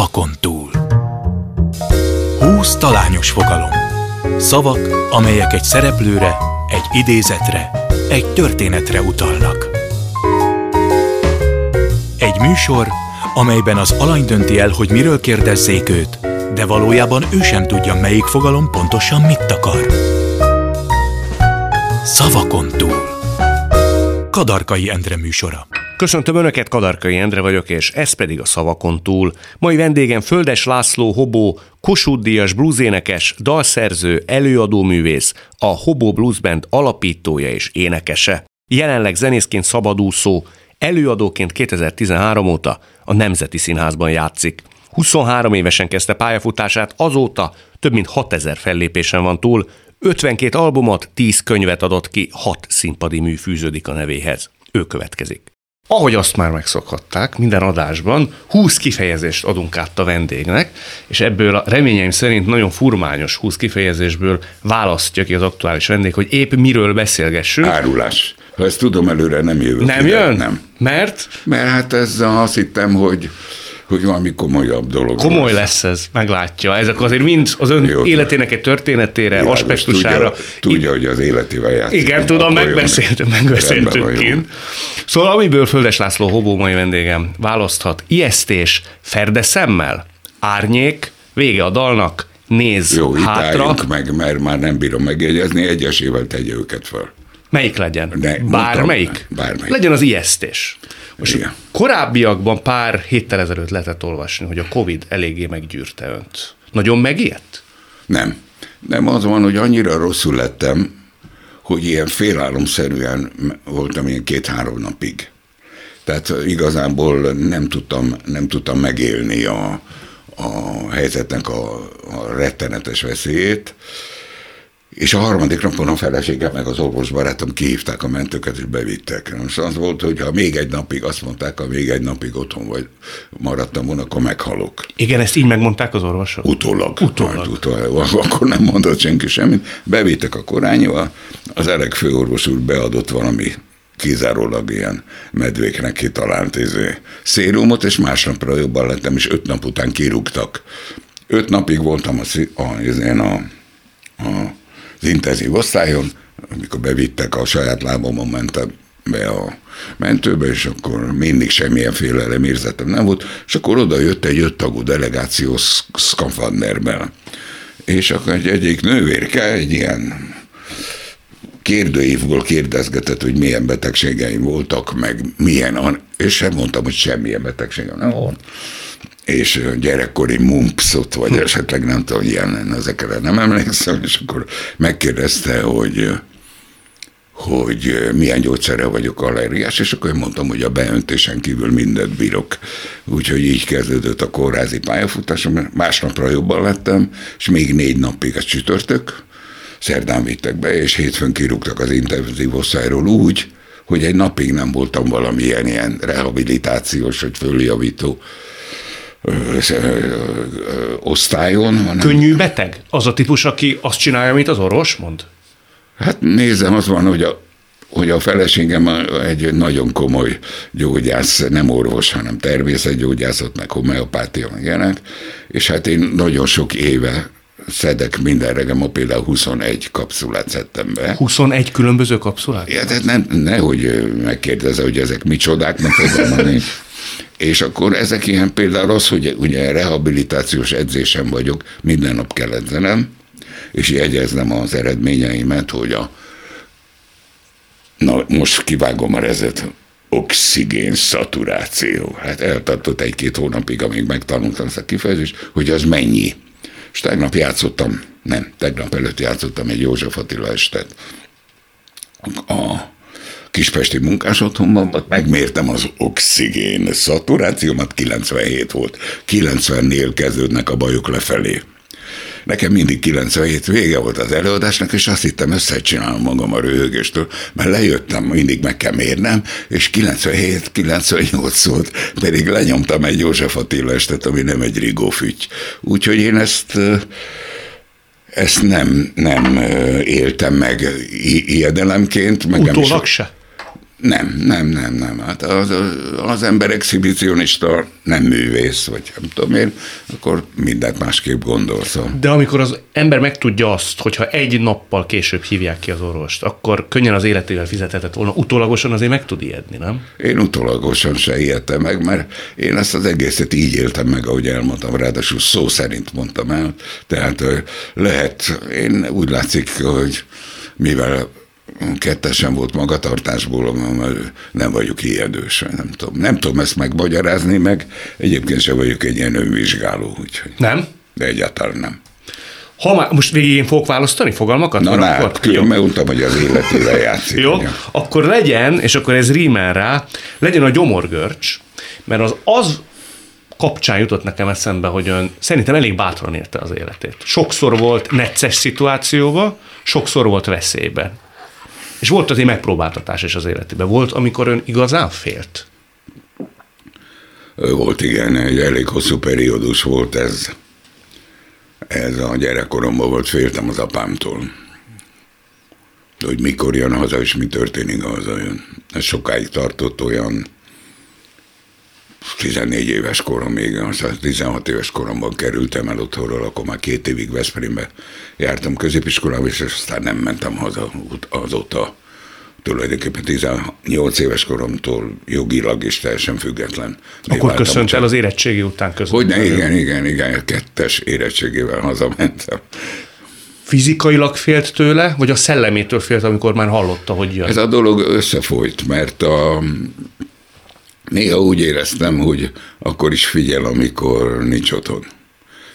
Szavakon túl. Húsz talányos fogalom. Szavak, amelyek egy szereplőre, egy idézetre, egy történetre utalnak. Egy műsor, amelyben az alany dönti el, hogy miről kérdezzék őt, de valójában ő sem tudja, melyik fogalom pontosan mit akar. Szavakon túl. Kadarkai Endre műsora. Köszöntöm Önöket, Kadarkai Endre vagyok, és ez pedig a szavakon túl. Mai vendégem Földes László Hobó, Kossuth Díjas bluesénekes, dalszerző, előadóművész, a Hobó Blues Band alapítója és énekese. Jelenleg zenészként szabadúszó, előadóként 2013 óta a Nemzeti Színházban játszik. 23 évesen kezdte pályafutását, azóta több mint 6000 fellépésen van túl, 52 albumot, 10 könyvet adott ki, 6 színpadi mű fűződik a nevéhez. Ő következik. Ahogy azt már megszokhatták, minden adásban 20 kifejezést adunk át a vendégnek, és ebből a reményeim szerint nagyon furmányos 20 kifejezésből választja ki az aktuális vendég, hogy épp miről beszélgessünk. Árulás. Ha ezt tudom előre, nem jövök Nem ide. jön? Nem. Mert Mert hát ez azt hittem, hogy, hogy valami komolyabb dolog. komoly lesz. lesz ez, meglátja. Ezek azért mind az ön Jó. életének egy történetére, Világos, aspektusára. Tudja, tudja, hogy az életével játszik. Igen, tudom, jó. van, jó. kint. Szóval amiből Földes László Hobó mai vendégem választhat, ijesztés, ferde szemmel, árnyék, vége a dalnak, néz Jó, hátra. meg, mert már nem bírom megjegyezni, egyesével tegye őket fel. Melyik legyen? Ne, Bármelyik? mondtam, bármelyik. Legyen az ijesztés. Most Igen. korábbiakban pár héttel ezelőtt lehetett olvasni, hogy a Covid eléggé meggyűrte önt. Nagyon megijedt? Nem. Nem az van, hogy annyira rosszul lettem, hogy ilyen félálomszerűen voltam ilyen két-három napig. Tehát igazából nem tudtam, nem tudtam megélni a, a helyzetnek a, a rettenetes veszélyét. És a harmadik napon a feleségem meg az orvosbarátom kihívták a mentőket, és bevittek. Most az volt, hogy ha még egy napig, azt mondták, ha még egy napig otthon vagy maradtam volna, akkor meghalok. Igen, ezt így megmondták az orvosok. Utólag. Utólag. Majd utólag. Akkor nem mondott senki semmit. Bevittek a korányba, az elek főorvos úr beadott valami kizárólag ilyen medvéknek kitalált izé, szérumot, és másnapra jobban lettem, és öt nap után kirúgtak. Öt napig voltam a, a, izén a, a, az intenzív osztályon, amikor bevittek, a saját lábamon mentem be a mentőbe, és akkor mindig semmilyen félelem érzetem nem volt, és akkor oda jött egy öttagú delegáció sz- szkafanderben. És akkor egy egyik nővérke, egy ilyen kérdőívból kérdezgetett, hogy milyen betegségeim voltak, meg milyen, és sem mondtam, hogy semmilyen betegségem nem volt. És gyerekkori mumpszot, vagy esetleg nem tudom, ilyen lenne, ezekre nem emlékszem, és akkor megkérdezte, hogy hogy milyen gyógyszerre vagyok allergiás, és akkor én mondtam, hogy a beöntésen kívül mindent bírok. Úgyhogy így kezdődött a kórházi pályafutásom, másnapra jobban lettem, és még négy napig a csütörtök, szerdán vittek be, és hétfőn kirúgtak az intenzív osztályról úgy, hogy egy napig nem voltam valamilyen ilyen rehabilitációs vagy följavító osztályon, hanem Könnyű beteg? Az a típus, aki azt csinálja, amit az orvos mond? Hát nézem, az van, hogy a, hogy a feleségem egy nagyon komoly gyógyász, nem orvos, hanem természetgyógyászat, meg homeopátia, meg ilyenek, és hát én nagyon sok éve szedek minden reggel, ma például 21 kapszulát szedtem be. 21 különböző kapszulát? Ja, tehát nem, nehogy megkérdezze, hogy ezek micsodák, mert fogalmam nincs. És akkor ezek ilyen például az, hogy ugye rehabilitációs edzésen vagyok, minden nap kell edzenem, és jegyeznem az eredményeimet, hogy a na most kivágom a rezet, oxigén szaturáció. Hát eltartott egy-két hónapig, amíg megtanultam ezt a kifejezést, hogy az mennyi. És tegnap játszottam, nem, tegnap előtt játszottam egy József Attila estet a kispesti munkás otthonban, ott megmértem az oxigén szaturációmat, 97 volt. 90-nél kezdődnek a bajok lefelé. Nekem mindig 97 vége volt az előadásnak, és azt hittem, összecsinálom magam a röhögéstől, mert lejöttem, mindig meg kell mérnem, és 97-98 volt, pedig lenyomtam egy József Attila estet, ami nem egy rigófügy. Úgyhogy én ezt ezt nem, nem éltem meg i- ijedelemként. Meg Utólag se? Nem, nem, nem, nem. Hát az, az ember exhibicionista nem művész, vagy nem tudom én, akkor mindent másképp gondol. Szóval. De amikor az ember megtudja azt, hogyha egy nappal később hívják ki az orvost, akkor könnyen az életével fizethetett volna, utólagosan azért meg tud ijedni, nem? Én utólagosan se ijedtem meg, mert én ezt az egészet így éltem meg, ahogy elmondtam, ráadásul szó szerint mondtam el. Tehát lehet, én úgy látszik, hogy mivel kettesen volt magatartásból, mert nem vagyok ijedős, nem tudom. Nem tudom ezt megmagyarázni, meg egyébként sem vagyok egy ilyen önvizsgáló, úgyhogy. Nem? De egyáltalán nem. Ha már most végig én fogok választani fogalmakat? Na, na hát, külön megmondtam, hogy az életével játszik. Jó, akkor legyen, és akkor ez rímel rá, legyen a gyomorgörcs, mert az az kapcsán jutott nekem eszembe, hogy ön szerintem elég bátran érte az életét. Sokszor volt necces szituációba, sokszor volt veszélyben. És volt azért megpróbáltatás is az életében. Volt, amikor ön igazán félt? Volt, igen, egy elég hosszú periódus volt ez. Ez a gyerekkoromban volt, féltem az apámtól. Hogy mikor jön haza, és mi történik, ha hazajön. Ez sokáig tartott olyan 14 éves koromig, aztán 16 éves koromban kerültem el otthonról, akkor már két évig Veszprémbe jártam középiskolába, és aztán nem mentem haza azóta. Tulajdonképpen 18 éves koromtól jogilag is teljesen független. Akkor köszönt el az érettségi után között. Hogy ne, igen, igen, igen, kettes érettségével hazamentem. Fizikailag félt tőle, vagy a szellemétől félt, amikor már hallotta, hogy jön? Ez a dolog összefolyt, mert a Néha úgy éreztem, hogy akkor is figyel, amikor nincs otthon.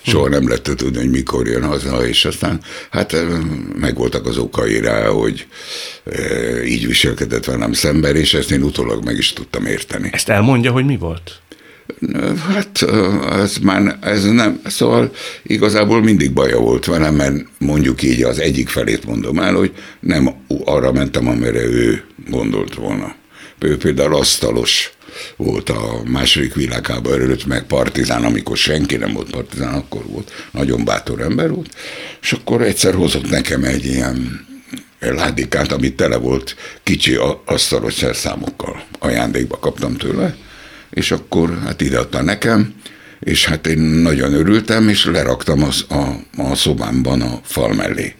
Soha nem lett tudni, hogy mikor jön haza, és aztán hát megvoltak az okai rá, hogy e, így viselkedett velem szemben, és ezt én utólag meg is tudtam érteni. Ezt elmondja, hogy mi volt? Hát ez már, ez nem, szóval igazából mindig baja volt velem, mert mondjuk így az egyik felét mondom el, hogy nem arra mentem, amire ő gondolt volna. Ő például asztalos volt a második világháború előtt, meg partizán, amikor senki nem volt partizán, akkor volt. Nagyon bátor ember volt. És akkor egyszer hozott nekem egy ilyen ládikát, amit tele volt kicsi asztalos szerszámokkal. Ajándékba kaptam tőle, és akkor hát ideadta nekem, és hát én nagyon örültem, és leraktam az, a, a szobámban a fal mellé.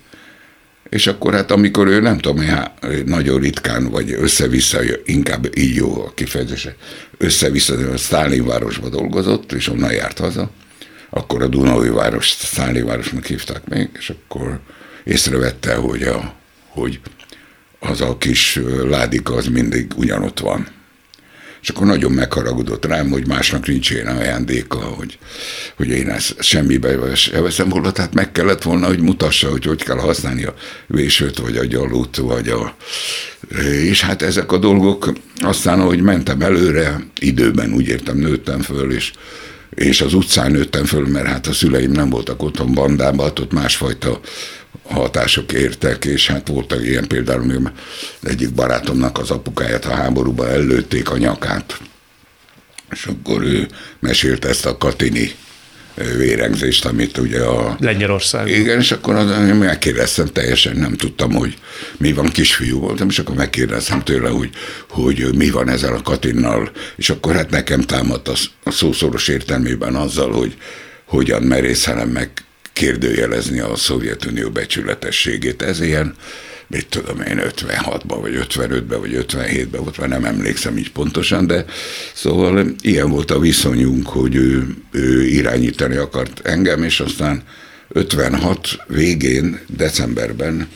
És akkor hát amikor ő nem tudom, hát nagyon ritkán, vagy össze-vissza, inkább így jó a kifejezése, össze-vissza a Sztálin városba dolgozott, és onnan járt haza, akkor a Dunai város Sztálin városnak hívták még, és akkor észrevette, hogy, a, hogy az a kis ládika az mindig ugyanott van. És akkor nagyon megharagudott rám, hogy másnak nincs ilyen ajándéka, hogy, hogy én ezt semmibe veszem volna, tehát meg kellett volna, hogy mutassa, hogy hogy kell használni a vésőt, vagy a gyalut, vagy a... És hát ezek a dolgok, aztán, ahogy mentem előre, időben úgy értem, nőttem föl, és és az utcán nőttem föl, mert hát a szüleim nem voltak otthon bandában, ott másfajta hatások értek, és hát voltak ilyen például, egyik barátomnak az apukáját a háborúban ellőtték a nyakát, és akkor ő mesélte ezt a Katini vérengzést, amit ugye a... Lengyelország. Igen, és akkor az, megkérdeztem, teljesen nem tudtam, hogy mi van, kisfiú voltam, és akkor megkérdeztem tőle, hogy, hogy mi van ezzel a Katinnal, és akkor hát nekem támadt a, a szószoros értelmében azzal, hogy hogyan merészelem meg kérdőjelezni a Szovjetunió becsületességét. Ez ilyen, mit tudom én, 56-ban, vagy 55-ben, vagy 57-ben volt, már nem emlékszem így pontosan, de szóval ilyen volt a viszonyunk, hogy ő, ő irányítani akart engem, és aztán 56 végén, decemberben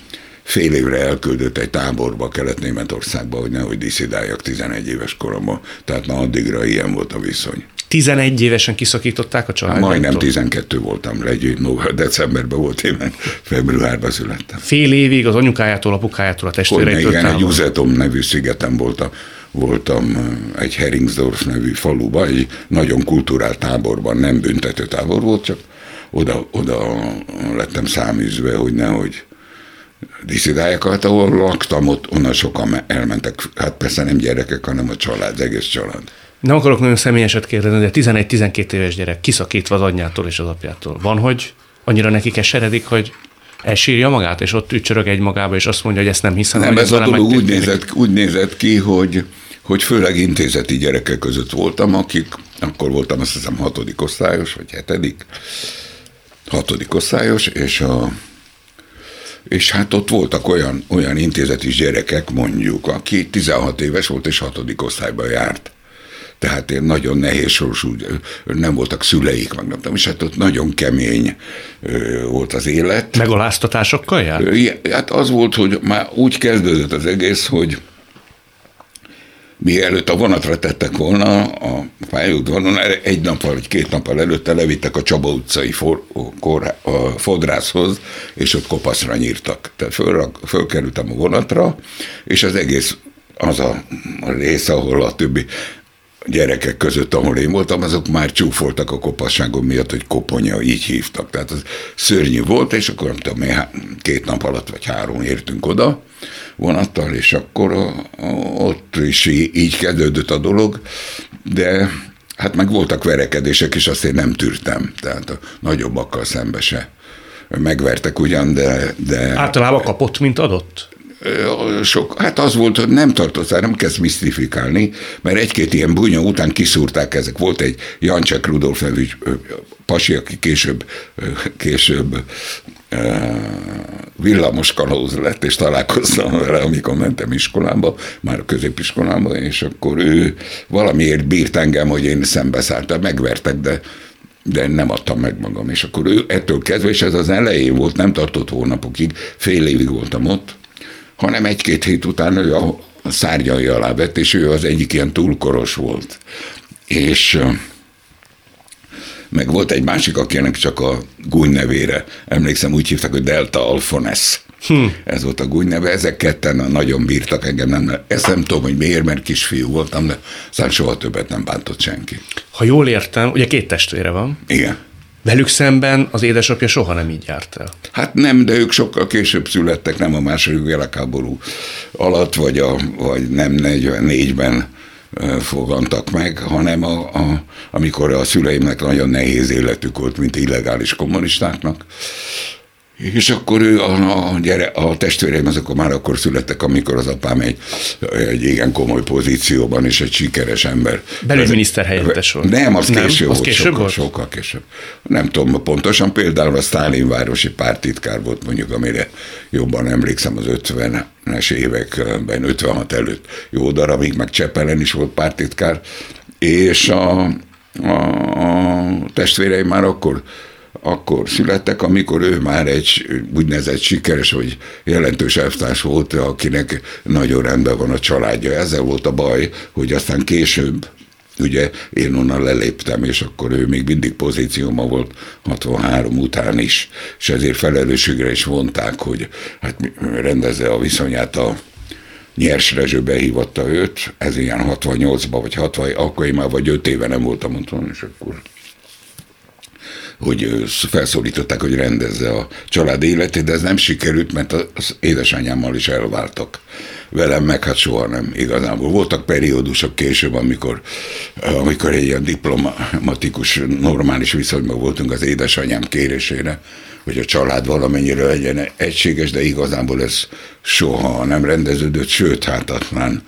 fél évre elküldött egy táborba Kelet-Németországba, hogy nehogy diszidáljak 11 éves koromban. Tehát már addigra ilyen volt a viszony. 11 évesen kiszakították a családot? Majdnem 12 voltam, egy decemberben volt én, februárban születtem. Fél évig az anyukájától, apukájától, a testvéreitől? Igen, egy Juzetom nevű szigeten voltam, voltam egy Heringsdorf nevű faluban, egy nagyon kulturált táborban, nem büntető tábor volt, csak oda, oda lettem száműzve, hogy nehogy diszidájakat, ahol laktam, ott onnan sokan elmentek, hát persze nem gyerekek, hanem a család, egész család. Nem akarok nagyon személyeset kérdezni, de 11-12 éves gyerek kiszakítva az anyjától és az apjától. Van, hogy annyira neki keseredik, hogy Elsírja magát, és ott ücsörög egy magába, és azt mondja, hogy ezt nem hiszem. Nem, ez a dolog úgy nézett, úgy nézett ki, hogy, hogy főleg intézeti gyerekek között voltam, akik, akkor voltam azt hiszem hatodik osztályos, vagy hetedik, hatodik osztályos, és a és hát ott voltak olyan, olyan intézeti gyerekek, mondjuk, aki 16 éves volt és hatodik osztályba járt. Tehát én nagyon nehéz sorsú, nem voltak szüleik, meg nem tudom, és hát ott nagyon kemény volt az élet. Megaláztatásokkal jár? Hát az volt, hogy már úgy kezdődött az egész, hogy mielőtt a vonatra tettek volna, a pályaudvaron egy nappal vagy két nappal előtte levittek a Csaba utcai for, kor, a fodrászhoz, és ott kopaszra nyírtak. Tehát föl, fölkerültem a vonatra, és az egész az a rész, ahol a többi gyerekek között, ahol én voltam, azok már csúfoltak a kopasságom miatt, hogy koponya, így hívtak. Tehát az szörnyű volt, és akkor nem tudom, két nap alatt vagy három értünk oda vonattal, és akkor ott is így kezdődött a dolog, de hát meg voltak verekedések, és azt én nem tűrtem, tehát a nagyobbakkal szembe se. Megvertek ugyan, de, de Általában kapott, mint adott? Sok, hát az volt, hogy nem tartottál, nem kezd misztifikálni, mert egy-két ilyen bunya után kiszúrták ezek. Volt egy Jancsek Rudolf nevű pasi, aki később, később villamos lett, és találkoztam vele, amikor mentem iskolába, már a középiskolába, és akkor ő valamiért bírt engem, hogy én szembeszálltam, megvertek, de de nem adtam meg magam. És akkor ő ettől kezdve, és ez az elején volt, nem tartott hónapokig, fél évig voltam ott, hanem egy-két hét után ő a szárnyai alá vett, és ő az egyik ilyen túlkoros volt. És meg volt egy másik, akinek csak a gúny nevére, emlékszem, úgy hívták, hogy Delta Alfones. Hm. Ez volt a gúny neve, ezek ketten nagyon bírtak engem, nem, ezt nem tudom, hogy miért, mert kisfiú voltam, de aztán soha többet nem bántott senki. Ha jól értem, ugye két testvére van, Igen. Velük szemben az édesapja soha nem így járt el. Hát nem, de ők sokkal később születtek, nem a második világháború alatt, vagy, a, vagy nem 44-ben ö, fogantak meg, hanem a, a, amikor a szüleimnek nagyon nehéz életük volt, mint illegális kommunistáknak. És akkor ő, a, a, gyere, a testvéreim azok már akkor születtek, amikor az apám egy, egy igen komoly pozícióban és egy sikeres ember. Belügyminiszter helyettes volt. Nem, az Nem? később Az volt, később sokkal, volt? sokkal később. Nem tudom pontosan, például a Sztálin városi pártitkár volt mondjuk, amire jobban emlékszem az 50-es években, 56 előtt jó darabig, meg Csepelen is volt pártitkár, és a, a, a testvéreim már akkor akkor születtek, amikor ő már egy úgynevezett sikeres, vagy jelentős elvtárs volt, akinek nagyon rendben van a családja. Ezzel volt a baj, hogy aztán később ugye én onnan leléptem, és akkor ő még mindig pozícióma volt 63 után is, és ezért felelősségre is vonták, hogy hát rendezze a viszonyát a Nyers Rezső behívatta őt, ez ilyen 68-ban, vagy 60, akkor én már vagy 5 éve nem voltam otthon, és akkor hogy felszólították, hogy rendezze a család életét, de ez nem sikerült, mert az édesanyámmal is elváltak. Velem meg hát soha nem igazából. Voltak periódusok később, amikor, amikor egy ilyen diplomatikus, normális viszonyban voltunk az édesanyám kérésére, hogy a család valamennyire legyen egységes, de igazából ez soha nem rendeződött, sőt, hát aztán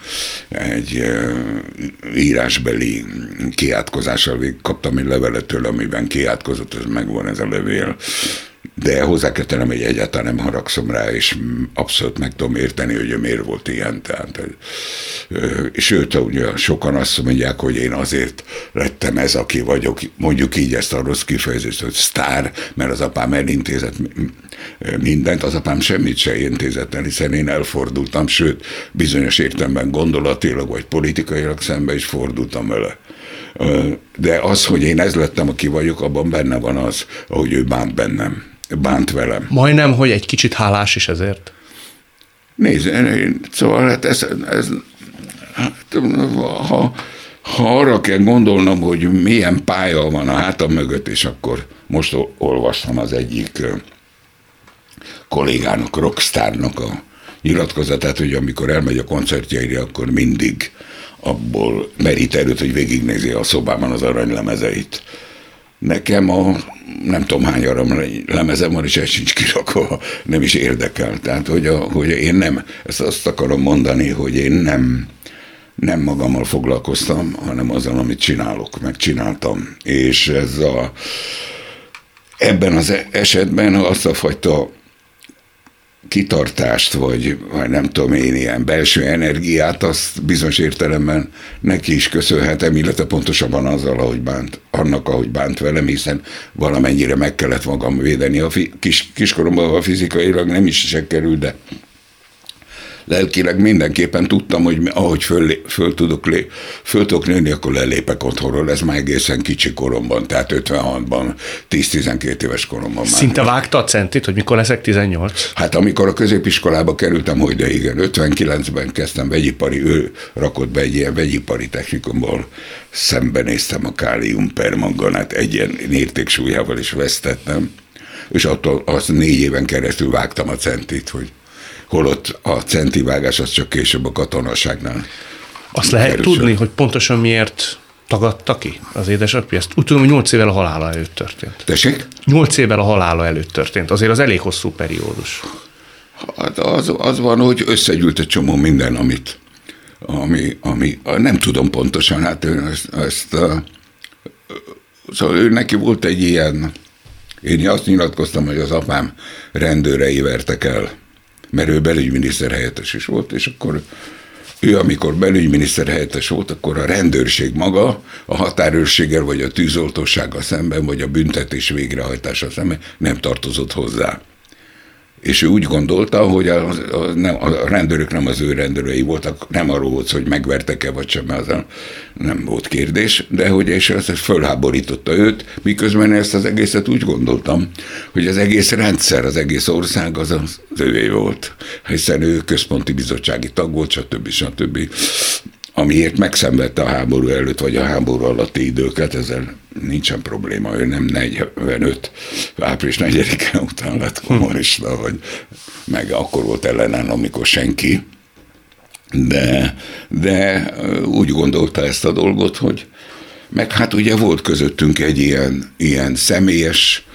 egy írásbeli kiátkozással kaptam egy levelet tőle, amiben kiátkozott, ez megvan ez a levél, de hozzá kell tennem, hogy egyáltalán nem haragszom rá, és abszolút meg tudom érteni, hogy ő miért volt ilyen. Tehát, ö, sőt, ugye sokan azt mondják, hogy én azért lettem ez, aki vagyok, mondjuk így ezt a rossz kifejezést, hogy sztár, mert az apám elintézett mindent, az apám semmit se intézett el, hiszen én elfordultam, sőt, bizonyos értelemben gondolatilag vagy politikailag szembe is fordultam vele. De az, hogy én ez lettem, aki vagyok, abban benne van az, ahogy ő bánt bennem, bánt velem. Majdnem, hogy egy kicsit hálás is ezért. Nézd, szóval hát ez, ez hát, ha, ha arra kell gondolnom, hogy milyen pálya van a hátam mögött, és akkor most ol- olvastam az egyik kollégának, rockstárnak a nyilatkozatát, hogy amikor elmegy a koncertjeire, akkor mindig abból merít erőt, hogy végignézi a szobában az aranylemezeit. Nekem a nem tudom hány aram lemezem van, és ez sincs kirakva, nem is érdekel. Tehát, hogy, a, hogy én nem, ezt azt akarom mondani, hogy én nem, nem magammal foglalkoztam, hanem azzal, amit csinálok, meg csináltam. És ez a, ebben az esetben azt a fajta kitartást, vagy, vagy nem tudom én, ilyen belső energiát, azt bizonyos értelemben neki is köszönhetem, illetve pontosabban azzal, ahogy bánt, annak, ahogy bánt velem, hiszen valamennyire meg kellett magam védeni. A fi, kis, kiskoromban a fizikailag nem is se kerül, de lelkileg mindenképpen tudtam, hogy ahogy föl, föl, tudok, lé, föl tudok nőni, akkor lelépek otthonról. Ez már egészen kicsi koromban, tehát 56-ban, 10-12 éves koromban már. Szinte vágta a centit, hogy mikor leszek 18? Hát amikor a középiskolába kerültem, hogy de igen, 59-ben kezdtem vegyipari, ő rakott be egy ilyen vegyipari technikumból, szembenéztem a kálium permanganát egy ilyen értéksúlyával is vesztettem, és attól az négy éven keresztül vágtam a centit, hogy holott a centivágás az csak később a katonaságnál. Azt lehet kerül tudni, hogy pontosan miért tagadta ki az édesapja? Ezt úgy tudom, hogy 8 évvel a halála előtt történt. Tessék? 8 évvel a halála előtt történt. Azért az elég hosszú periódus. Hát az, az van, hogy összegyűlt egy csomó minden, amit ami, ami nem tudom pontosan, hát ezt, ezt szóval ő neki volt egy ilyen, én azt nyilatkoztam, hogy az apám rendőrei vertek el mert ő belügyminiszter helyettes is volt, és akkor ő, amikor belügyminiszter helyettes volt, akkor a rendőrség maga a határőrséggel, vagy a tűzoltósággal szemben, vagy a büntetés végrehajtása szemben nem tartozott hozzá és ő úgy gondolta, hogy a, a, nem, a rendőrök nem az ő rendőrei voltak, nem arról volt, hogy megvertek-e vagy sem, az nem volt kérdés, de hogy és ezt fölháborította őt, miközben ezt az egészet úgy gondoltam, hogy az egész rendszer, az egész ország az az, ővé volt, hiszen ő központi bizottsági tag volt, stb. stb amiért megszenvedte a háború előtt, vagy a háború alatti időket, ezzel nincsen probléma, ő nem 45 április 4-e után lett kommunista, vagy meg akkor volt ellenálló, amikor senki, de, de úgy gondolta ezt a dolgot, hogy meg hát ugye volt közöttünk egy ilyen, ilyen személyes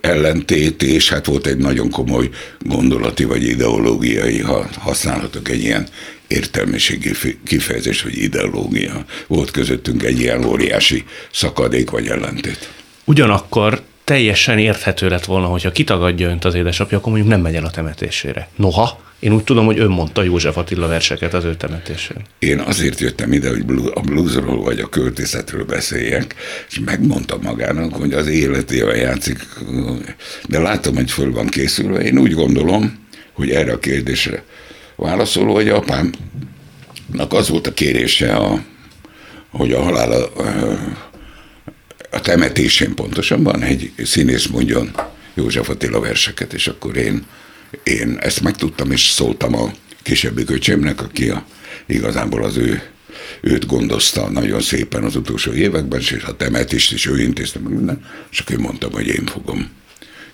ellentét, és hát volt egy nagyon komoly gondolati vagy ideológiai, ha használhatok egy ilyen értelmiségi kifejezés, hogy ideológia. Volt közöttünk egy ilyen óriási szakadék vagy ellentét. Ugyanakkor teljesen érthető lett volna, hogyha kitagadja önt az édesapja, akkor mondjuk nem megy el a temetésére. Noha, én úgy tudom, hogy ön mondta József Attila verseket az ő temetésén. Én azért jöttem ide, hogy a bluesról vagy a költészetről beszéljek, és megmondta magának, hogy az életével játszik, de látom, hogy föl van készülve. Én úgy gondolom, hogy erre a kérdésre válaszoló, hogy apámnak az volt a kérése, a, hogy a halál a, temetésén pontosabban egy színész mondjon József Attila verseket, és akkor én, én ezt megtudtam, és szóltam a kisebbi köcsémnek, aki a, igazából az ő őt gondozta nagyon szépen az utolsó években, és a temetést is ő intézte meg minden, és akkor mondtam, hogy én fogom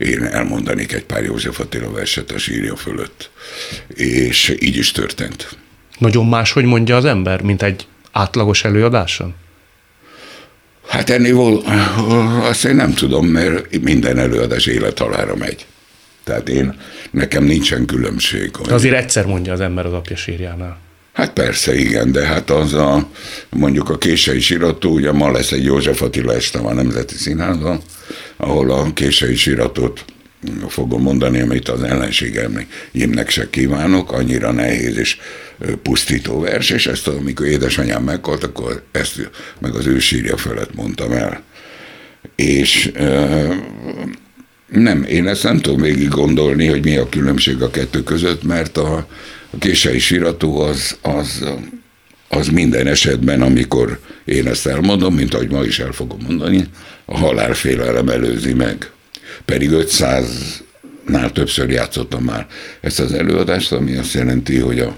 én elmondanék egy pár József Attila verset a sírja fölött. És így is történt. Nagyon más, hogy mondja az ember, mint egy átlagos előadáson? Hát ennél azt én nem tudom, mert minden előadás élethalára megy. Tehát én, nekem nincsen különbség. Hogy... Azért egyszer mondja az ember az apja sírjánál. Hát persze, igen, de hát az a, mondjuk a kései sírató, ugye ma lesz egy József Attila este a Nemzeti Színházban, ahol a kései síratot fogom mondani, amit az ellenségemnek se kívánok, annyira nehéz és pusztító vers, és ezt amikor édesanyám meghalt, akkor ezt meg az ő sírja felett mondtam el. És nem, én ezt nem tudom végig gondolni, hogy mi a különbség a kettő között, mert a, a kései sírató az, az, az minden esetben, amikor én ezt elmondom, mint ahogy ma is el fogom mondani, a halálfélelem előzi meg. Pedig 500-nál többször játszottam már ezt az előadást, ami azt jelenti, hogy a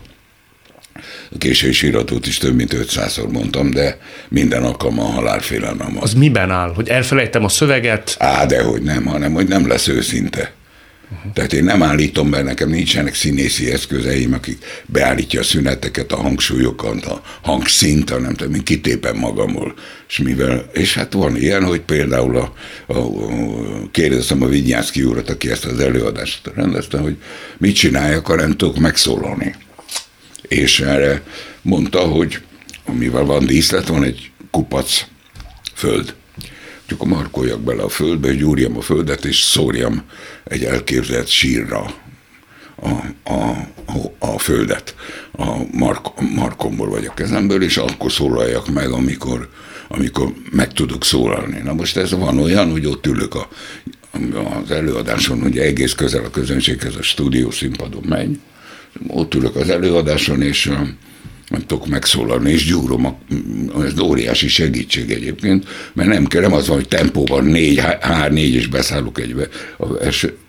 a késői síratót is több mint 500-szor mondtam, de minden alkalommal halálfélelmem van. Az miben áll? Hogy elfelejtem a szöveget? Á, de hogy nem, hanem hogy nem lesz őszinte. Tehát én nem állítom be, nekem nincsenek színészi eszközeim, akik beállítja a szüneteket, a hangsúlyokat, a hangszint, hanem tudom, én kitépem magamból. És, mivel, és hát van ilyen, hogy például a, a, a kérdeztem a Vigyánszki úrat, aki ezt az előadást rendezte, hogy mit csináljak, ha nem tudok megszólalni. És erre mondta, hogy amivel van díszlet, van egy kupac föld csak a markoljak bele a földbe, gyúrjam a földet, és szórjam egy elképzelt sírra a, a, a földet a mark, markomból vagy a kezemből, és akkor szólaljak meg, amikor, amikor meg tudok szólalni. Na most ez van olyan, hogy ott ülök a, az előadáson, ugye egész közel a közönséghez, a stúdió színpadon megy, ott ülök az előadáson, és nem tudok megszólalni, és gyúrom, ez óriási segítség egyébként, mert nem kell, nem az van, hogy tempóban négy, hár, négy, és beszállok egybe,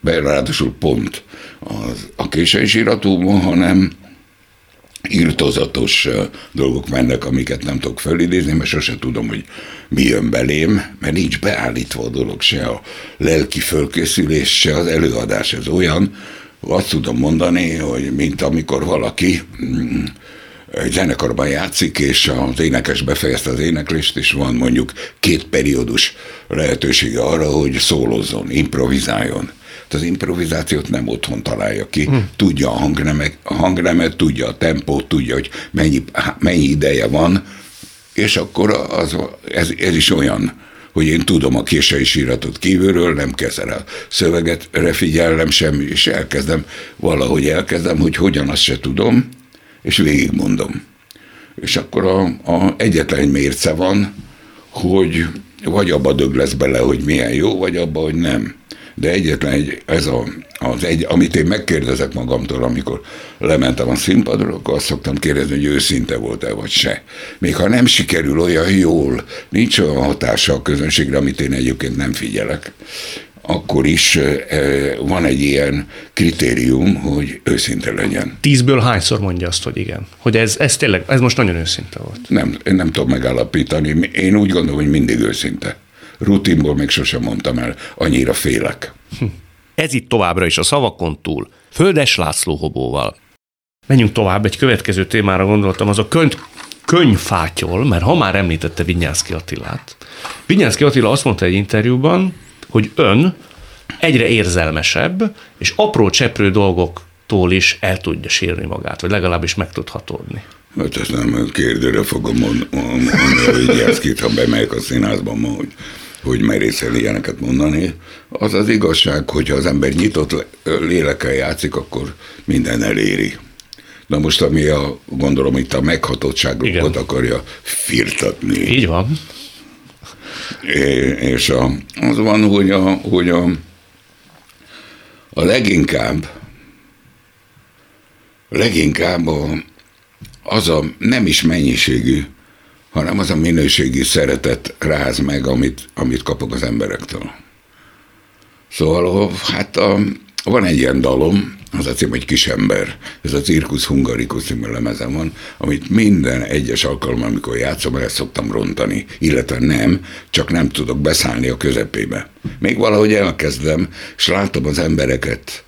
be, ráadásul pont az, a késői iratúban, hanem írtozatos dolgok mennek, amiket nem tudok felidézni, mert sose tudom, hogy mi jön belém, mert nincs beállítva a dolog, se a lelki fölkészülés, se az előadás. Ez olyan, azt tudom mondani, hogy mint amikor valaki mm, egy zenekarban játszik, és az énekes befejezte az éneklést, és van mondjuk két periódus lehetősége arra, hogy szólozzon, improvizáljon. Az improvizációt nem otthon találja ki. Hm. Tudja a hangnemet, a hangnemet, tudja a tempót, tudja, hogy mennyi, mennyi ideje van, és akkor az, ez, ez is olyan, hogy én tudom a késői síratot kívülről, nem kezdem el szöveget, figyelem semmi, és elkezdem, valahogy elkezdem, hogy hogyan azt se tudom, és végigmondom. És akkor a, a egyetlen egy mérce van, hogy vagy abba dög lesz bele, hogy milyen jó, vagy abba, hogy nem. De egyetlen egy, ez a, az egy, amit én megkérdezek magamtól, amikor lementem a színpadra, akkor azt szoktam kérdezni, hogy őszinte volt-e, vagy se. Még ha nem sikerül olyan jól, nincs olyan hatása a közönségre, amit én egyébként nem figyelek, akkor is van egy ilyen kritérium, hogy őszinte legyen. Tízből hányszor mondja azt, hogy igen? Hogy ez, ez tényleg, ez most nagyon őszinte volt? Nem, én nem tudom megállapítani. Én úgy gondolom, hogy mindig őszinte. Rutinból még sosem mondtam el, annyira félek. Hm. Ez itt továbbra is a szavakon túl. Földes László Hobóval. Menjünk tovább, egy következő témára gondoltam, az a könyv, könyvfátyol, mert ha már említette Vinyánszki Attilát. Vinyánszki Attila azt mondta egy interjúban, hogy ön egyre érzelmesebb, és apró cseprő dolgoktól is el tudja sírni magát, vagy legalábbis meg tud hatódni. Hát ezt nem kérdőre fogom mondani, hogy Jászkit, ha bemegyek a színházba ma, hogy, hogy merészel ilyeneket mondani. Az az igazság, hogyha az ember nyitott lélekkel játszik, akkor minden eléri. Na most, ami a, gondolom itt a meghatottságot akarja firtatni. Így van és a, az van, hogy a, hogy a, a leginkább leginkább a, az a nem is mennyiségű, hanem az a minőségi szeretet ráz meg, amit, amit kapok az emberektől. Szóval hát a, van egy ilyen dalom, az a cím, hogy Kisember. Ez a Cirkus Hungarikus című lemezem van, amit minden egyes alkalommal, amikor játszom, el szoktam rontani, illetve nem, csak nem tudok beszállni a közepébe. Még valahogy elkezdem, és látom az embereket,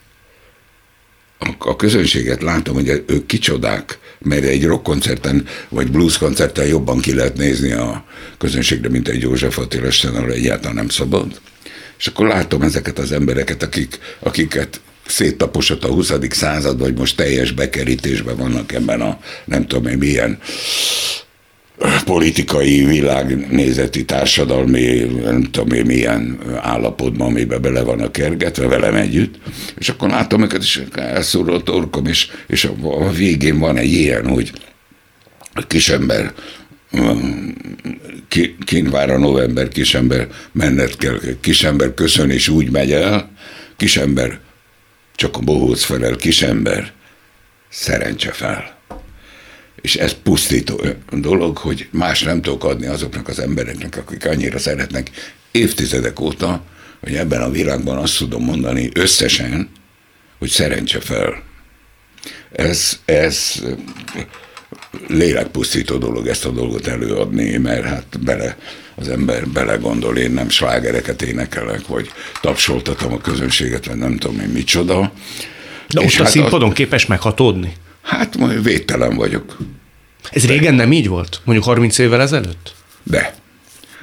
a közönséget látom, hogy ők kicsodák, mert egy rockkoncerten vagy blueskoncerten jobban ki lehet nézni a közönségre, mint egy József Attila ahol egyáltalán nem szabad. És akkor látom ezeket az embereket, akik, akiket széttaposott a 20. század, vagy most teljes bekerítésben vannak ebben a nem tudom én milyen politikai, világnézeti, társadalmi, nem tudom én milyen állapotban, amiben bele van a kergetve velem együtt, és akkor látom őket, és elszúró a torkom, és, és a, a végén van egy ilyen, hogy a kisember kínvár a november, kisember mennet kell, kisember köszön, és úgy megy el, kisember csak a bohóc felel kisember, szerencse fel. És ez pusztító dolog, hogy más nem tudok adni azoknak az embereknek, akik annyira szeretnek évtizedek óta, hogy ebben a világban azt tudom mondani összesen, hogy szerencse fel. Ez, ez lélekpusztító dolog ezt a dolgot előadni, mert hát bele, az ember belegondol, én nem slágereket énekelek, vagy tapsoltatom a közönséget, vagy nem tudom én micsoda. De ott a hát színpadon a, képes meghatódni? Hát majd védtelen vagyok. Ez De. régen nem így volt? Mondjuk 30 évvel ezelőtt? De.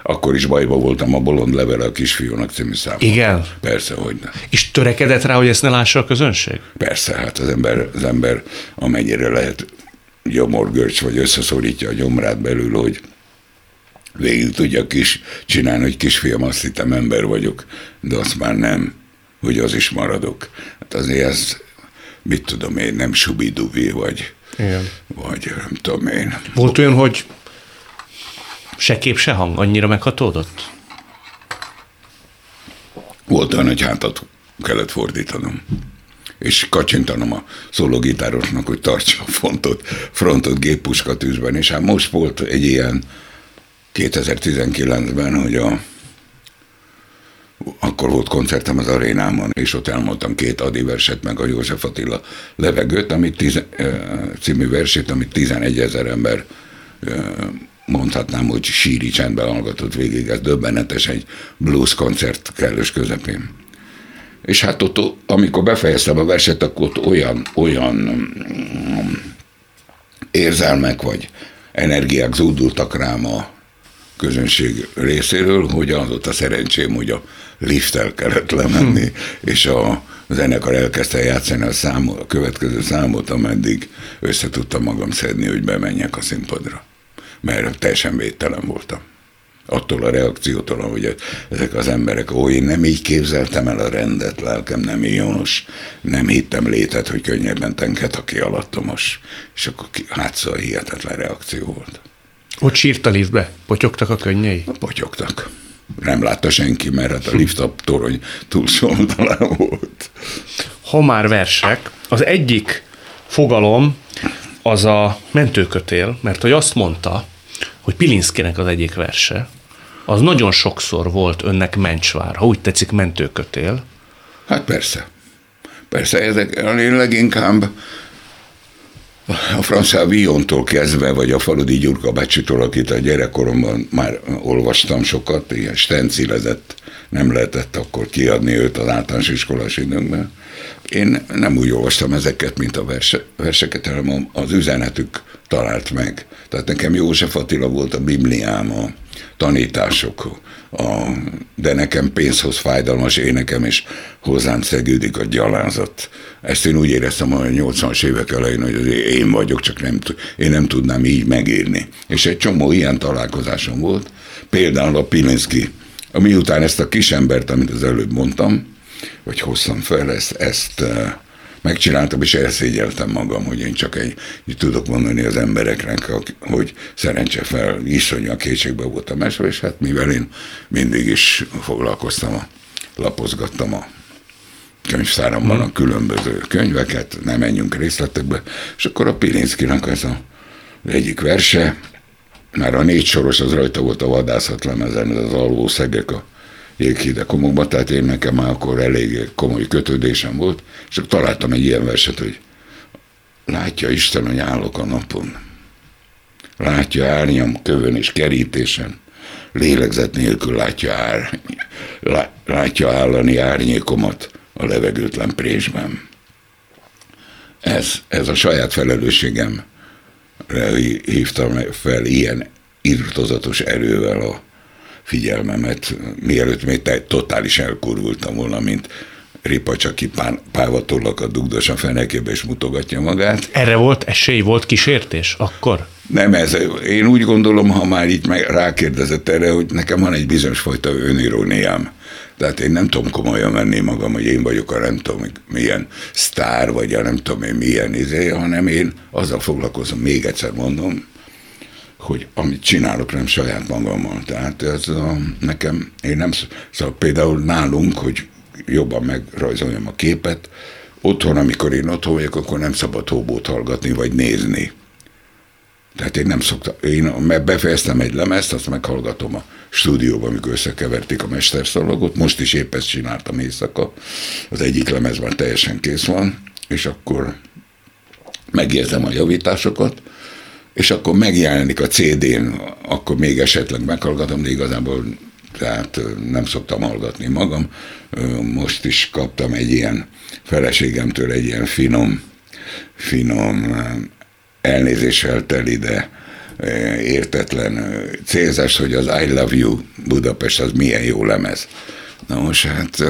Akkor is bajba voltam a Bolond levele a kisfiúnak című számon. Igen? Persze, hogy nem. És törekedett rá, hogy ezt ne lássa a közönség? Persze, hát az ember, az ember amennyire lehet gyomorgörcs, vagy összeszorítja a gyomrát belül, hogy végig tudja kis, csinálni, hogy kisfiam, azt hittem ember vagyok, de azt már nem, hogy az is maradok. Hát azért ez, mit tudom én, nem subidubi, vagy, Igen. vagy nem tudom én. Volt olyan, hogy se kép, se hang annyira meghatódott? Volt olyan, hogy hátat kellett fordítanom és kacsintanom a szólógitárosnak, hogy tartsa a fontot, frontot géppuskatűzben, és hát most volt egy ilyen 2019-ben, hogy a akkor volt koncertem az arénámon, és ott elmondtam két Adi verset, meg a József Attila levegőt, amit tiz, című versét, amit 11 ezer ember mondhatnám, hogy síri csendben hallgatott végig, ez döbbenetes egy blues koncert kellős közepén. És hát ott, amikor befejeztem a verset, akkor ott olyan, olyan mm, érzelmek vagy energiák zúdultak rám a közönség részéről, hogy az ott a szerencsém, hogy a lifttel kellett lemenni, hm. és a zenekar elkezdte játszani a, számot, a következő számot, ameddig össze tudtam magam szedni, hogy bemenjek a színpadra. Mert teljesen védtelen voltam attól a reakciótól, hogy ezek az emberek, ó, én nem így képzeltem el a rendet, lelkem nem ilyonos, nem hittem létet, hogy könnyebben tenket, aki alattomos. És akkor hát szóval hihetetlen reakció volt. Ott sírt a liftbe? Potyogtak a könnyei? Potyogtak. Nem látta senki, mert hát a lift a torony túlsó oldalán volt. Ha már versek, az egyik fogalom az a mentőkötél, mert hogy azt mondta, hogy Pilinszkinek az egyik verse, az nagyon sokszor volt önnek mencsvár, ha úgy tetszik mentőkötél. Hát persze. Persze, ezek leginkább a Francia Viontól kezdve, vagy a Faludi Gyurka bácsitól, akit a gyerekkoromban már olvastam sokat, ilyen stencilezett, nem lehetett akkor kiadni őt az általános iskolás időnkben. Én nem úgy olvastam ezeket, mint a verse, verseket, hanem az üzenetük talált meg. Tehát nekem József Attila volt a Bibliám, a tanítások, a, de nekem pénzhoz fájdalmas énekem, és hozzám szegődik a gyalázat. Ezt én úgy éreztem a 80-as évek elején, hogy én vagyok, csak nem, én nem tudnám így megírni. És egy csomó ilyen találkozásom volt, például a Pilinszki, miután ezt a kisembert, amit az előbb mondtam, vagy hoztam fel, ezt, ezt megcsináltam, és elszégyeltem magam, hogy én csak egy, így tudok mondani az embereknek, hogy szerencse fel, a kétségbe voltam esve, és hát mivel én mindig is foglalkoztam, a, lapozgattam a könyvszáramban a különböző könyveket, nem menjünk részletekbe, és akkor a Pilinszkinak ez a egyik verse, már a négy soros az rajta volt a vadászat lemezen, ez az alvó szegek a jéghideg homokba, tehát én nekem már akkor elég komoly kötődésem volt, és akkor találtam egy ilyen verset, hogy látja Isten, hogy állok a napon. Látja árnyam kövön és kerítésen, lélegzet nélkül látja, ár, látja állani árnyékomat a levegőtlen présben. Ez, ez a saját felelősségem hívtam fel ilyen irtozatos erővel a figyelmemet, mielőtt még totális elkurvultam volna, mint Ripacs, aki pávatollakat dugdos a fenekébe és mutogatja magát. Erre volt esély, volt kísértés akkor? Nem ez, én úgy gondolom, ha már így meg rákérdezett erre, hogy nekem van egy bizonyos fajta öniróniám. Tehát én nem tudom komolyan venni magam, hogy én vagyok a nem tudom milyen sztár, vagy a nem tudom én milyen izé, hanem én azzal foglalkozom, még egyszer mondom, hogy amit csinálok, nem saját magammal. Tehát ez a, nekem, én nem, szóval például nálunk, hogy jobban megrajzoljam a képet, otthon, amikor én otthon vagyok, akkor nem szabad hóbót hallgatni, vagy nézni. Tehát én nem szoktam, én befejeztem egy lemezt, azt meghallgatom a stúdióban, amikor összekeverték a mesterszalagot, most is épp ezt csináltam éjszaka, az egyik lemez már teljesen kész van, és akkor megérzem a javításokat, és akkor megjelenik a CD-n, akkor még esetleg meghallgatom, de igazából tehát nem szoktam hallgatni magam. Most is kaptam egy ilyen feleségemtől egy ilyen finom, finom elnézéssel teli, de értetlen célzás, hogy az I Love You Budapest az milyen jó lemez. Na most hát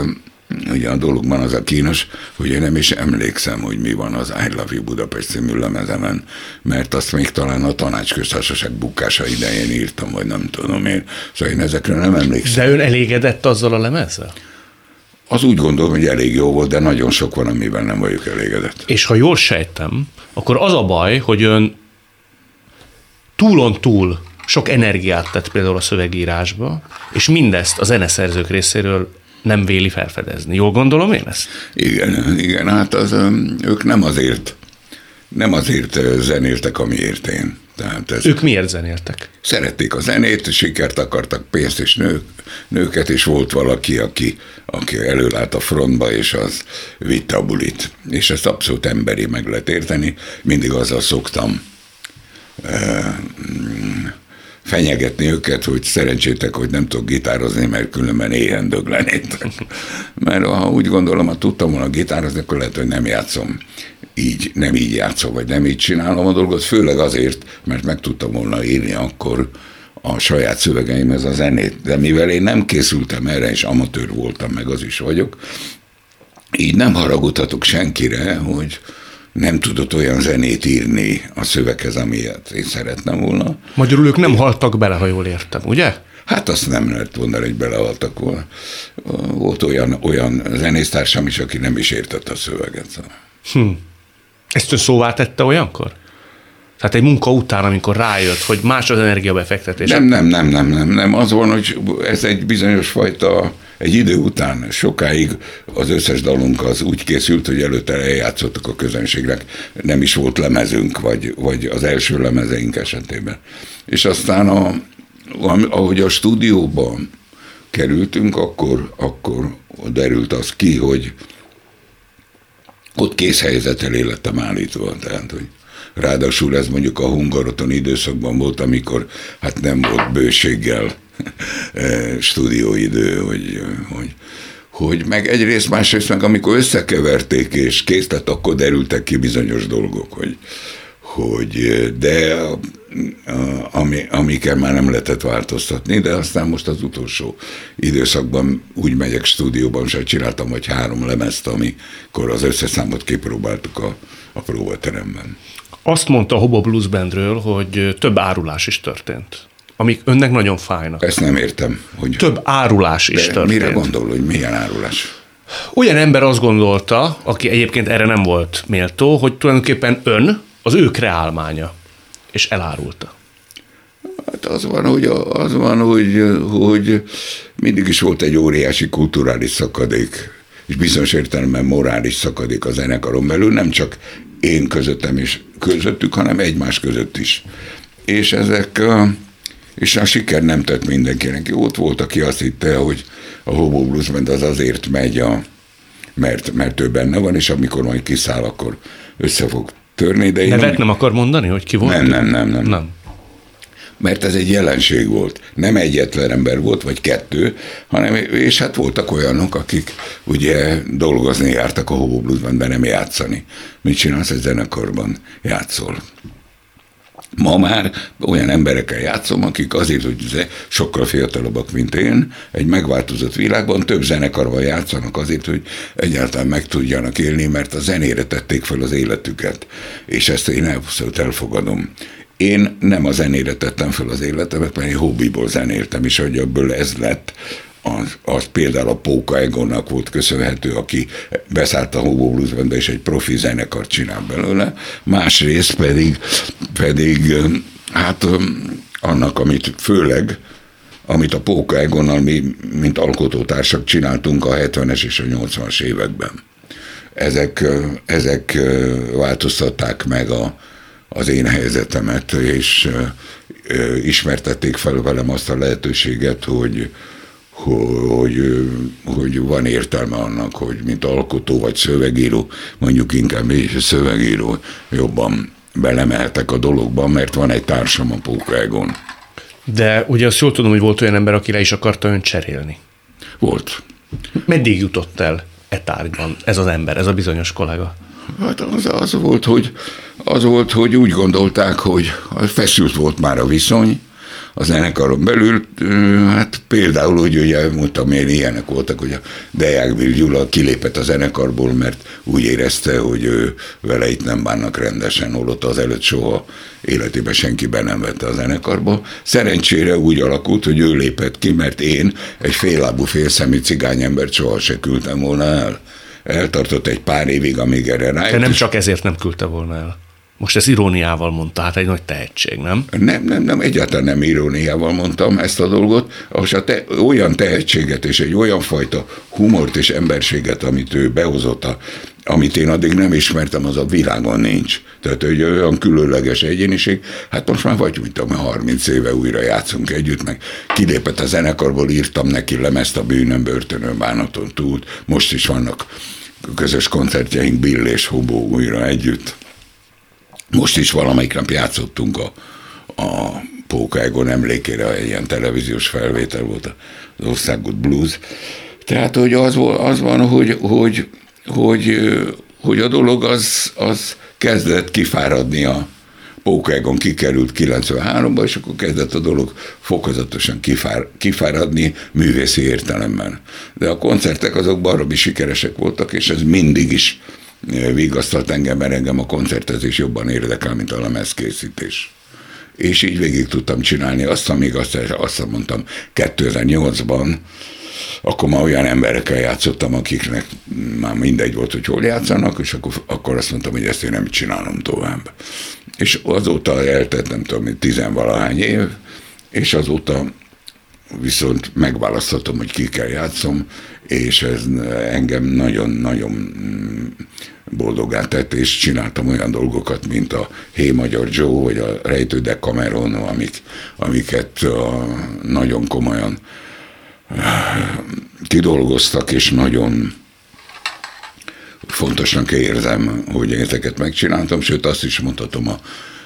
ugye a dologban az a kínos, hogy én nem is emlékszem, hogy mi van az I Love You Budapest című lemezemen, mert azt még talán a tanácsköztársaság bukása idején írtam, vagy nem tudom én. Szóval én ezekre nem emlékszem. De ön elégedett azzal a lemezzel? Az úgy gondolom, hogy elég jó volt, de nagyon sok van, amiben nem vagyok elégedett. És ha jól sejtem, akkor az a baj, hogy ön túlon túl sok energiát tett például a szövegírásba, és mindezt a zeneszerzők részéről nem véli felfedezni. Jól gondolom én ezt? Igen, igen, hát az, ők nem azért, nem azért zenéltek, amiért én. Tehát ez ők miért zenéltek? Szerették a zenét, sikert akartak, pénzt és nők, nőket, és volt valaki, aki, aki előlát a frontba, és az vitte a bulit. És ezt abszolút emberi meg lehet érteni. Mindig azzal szoktam fenyegetni őket, hogy szerencsétek, hogy nem tudok gitározni, mert különben éhen döglenétek. Mert ha úgy gondolom, ha tudtam volna gitározni, akkor lehet, hogy nem játszom így, nem így játszom, vagy nem így csinálom a dolgot, főleg azért, mert meg tudtam volna írni akkor a saját szövegeimhez a zenét. De mivel én nem készültem erre, és amatőr voltam, meg az is vagyok, így nem haragudhatok senkire, hogy, nem tudott olyan zenét írni a szöveghez, amilyet én szeretnem volna. Magyarul ők nem haltak bele, ha jól értem, ugye? Hát azt nem lehet mondani, hogy belehaltak volna. Volt olyan, olyan zenésztársam is, aki nem is értette a szöveget. Hm. Ezt ő szóvá tette olyankor? Tehát egy munka után, amikor rájött, hogy más az energiabefektetés. Nem, nem, nem, nem, nem, nem. Az van, hogy ez egy bizonyos fajta egy idő után sokáig az összes dalunk az úgy készült, hogy előtte eljátszottuk a közönségnek, nem is volt lemezünk, vagy, vagy az első lemezeink esetében. És aztán, a, ahogy a stúdióban kerültünk, akkor, akkor derült az ki, hogy ott kész helyzet elé lettem állítva, tehát, hogy ráadásul ez mondjuk a hungaroton időszakban volt, amikor hát nem volt bőséggel stúdióidő, hogy, hogy, hogy meg egyrészt, másrészt meg amikor összekeverték és kész lett, akkor derültek ki bizonyos dolgok, hogy, hogy de ami, amikkel már nem lehetett változtatni, de aztán most az utolsó időszakban úgy megyek stúdióban, és csináltam vagy három lemezt, amikor az összeszámot kipróbáltuk a, a próbateremben. Azt mondta Hobo Blues Bandről, hogy több árulás is történt amik önnek nagyon fájnak. Ezt nem értem. Hogy Több árulás is történt. Mire gondol, hogy milyen árulás? Olyan ember azt gondolta, aki egyébként erre nem volt méltó, hogy tulajdonképpen ön az ő kreálmánya, és elárulta. Hát az van, hogy, az van, hogy, hogy mindig is volt egy óriási kulturális szakadék, és bizonyos értelemben morális szakadék a zenekaron belül, nem csak én közöttem és közöttük, hanem egymás között is. És ezek és a siker nem tett mindenkinek. Ott volt, aki azt hitte, hogy a Hobo Blues Band az azért megy, a, mert, mert ő benne van, és amikor majd kiszáll, akkor össze fog törni. De Nevet nem, nem akar mondani, hogy ki volt? Nem, nem, nem, nem. nem. Mert ez egy jelenség volt. Nem egyetlen ember volt, vagy kettő, hanem, és hát voltak olyanok, akik ugye dolgozni jártak a Hobo Blues Bandben, nem játszani. Mit csinálsz egy zenekarban? Játszol. Ma már olyan emberekkel játszom, akik azért, hogy sokkal fiatalabbak, mint én, egy megváltozott világban több zenekarban játszanak azért, hogy egyáltalán meg tudjanak élni, mert a zenére tették fel az életüket. És ezt én abszolút elfogadom. Én nem a zenére tettem fel az életemet, mert én hobbiból zenéltem, és hogy ebből ez lett az, az például a Póka Egonnak volt köszönhető, aki beszállt a Hobo Blues és egy profi zenekart csinál belőle. Másrészt pedig, pedig hát annak, amit főleg, amit a Póka Egonnal mi, mint alkotótársak csináltunk a 70-es és a 80-as években. Ezek, ezek változtatták meg a, az én helyzetemet, és ismertették fel velem azt a lehetőséget, hogy, hogy, hogy van értelme annak, hogy mint alkotó vagy szövegíró, mondjuk inkább is szövegíró, jobban belemehetek a dologba, mert van egy társam a Pókágon. De ugye azt jól tudom, hogy volt olyan ember, aki le is akarta ön cserélni. Volt. Meddig jutott el e tárgyban ez az ember, ez a bizonyos kollega? Hát az, az, volt, hogy, az volt, hogy úgy gondolták, hogy feszült volt már a viszony, a zenekaron belül, hát például, hogy ugye mondtam, én ilyenek voltak, hogy a Deák Bill Gyula kilépett a zenekarból, mert úgy érezte, hogy ő, vele itt nem bánnak rendesen, holott az előtt soha életében senki be nem vette a zenekarba. Szerencsére úgy alakult, hogy ő lépett ki, mert én egy féllábú, félszemű cigányembert soha se küldtem volna el. Eltartott egy pár évig, amíg erre rájött. De nem csak ezért nem küldte volna el. Most ez iróniával mondta, hát egy nagy tehetség, nem? Nem, nem, nem, egyáltalán nem iróniával mondtam ezt a dolgot. Az a te, olyan tehetséget és egy olyan fajta humort és emberséget, amit ő behozott, amit én addig nem ismertem, az a világon nincs. Tehát, hogy olyan különleges egyéniség, hát most már vagy, mint a 30 éve újra játszunk együtt, meg kilépett a zenekarból, írtam neki lemezt a bűnöm, börtönön, bánaton túl, most is vannak közös koncertjeink Bill és Hobó újra együtt. Most is valamelyik nap játszottunk a, a Póka Egon emlékére, egy ilyen televíziós felvétel volt az Országút Blues. Tehát, hogy az, az van, hogy, hogy, hogy, hogy a dolog az, az kezdett kifáradni a Pókágon kikerült 93-ba, és akkor kezdett a dolog fokozatosan kifár, kifáradni művészi értelemben. De a koncertek azok baromi sikeresek voltak, és ez mindig is vigasztalt engem, mert engem a koncertezés jobban érdekel, mint a lemezkészítés. És így végig tudtam csinálni azt, amíg azt, azt mondtam 2008-ban, akkor már olyan emberekkel játszottam, akiknek már mindegy volt, hogy hol játszanak, és akkor, akkor azt mondtam, hogy ezt én nem csinálom tovább. És azóta eltett, nem tudom, tizenvalahány év, és azóta viszont megválaszthatom, hogy ki kell játszom, és ez engem nagyon-nagyon boldogá tett, és csináltam olyan dolgokat, mint a Hey Magyar Joe, vagy a Rejtő Decameron, amik, amiket nagyon komolyan kidolgoztak, és nagyon fontosnak érzem, hogy ezeket megcsináltam, sőt azt is mondhatom a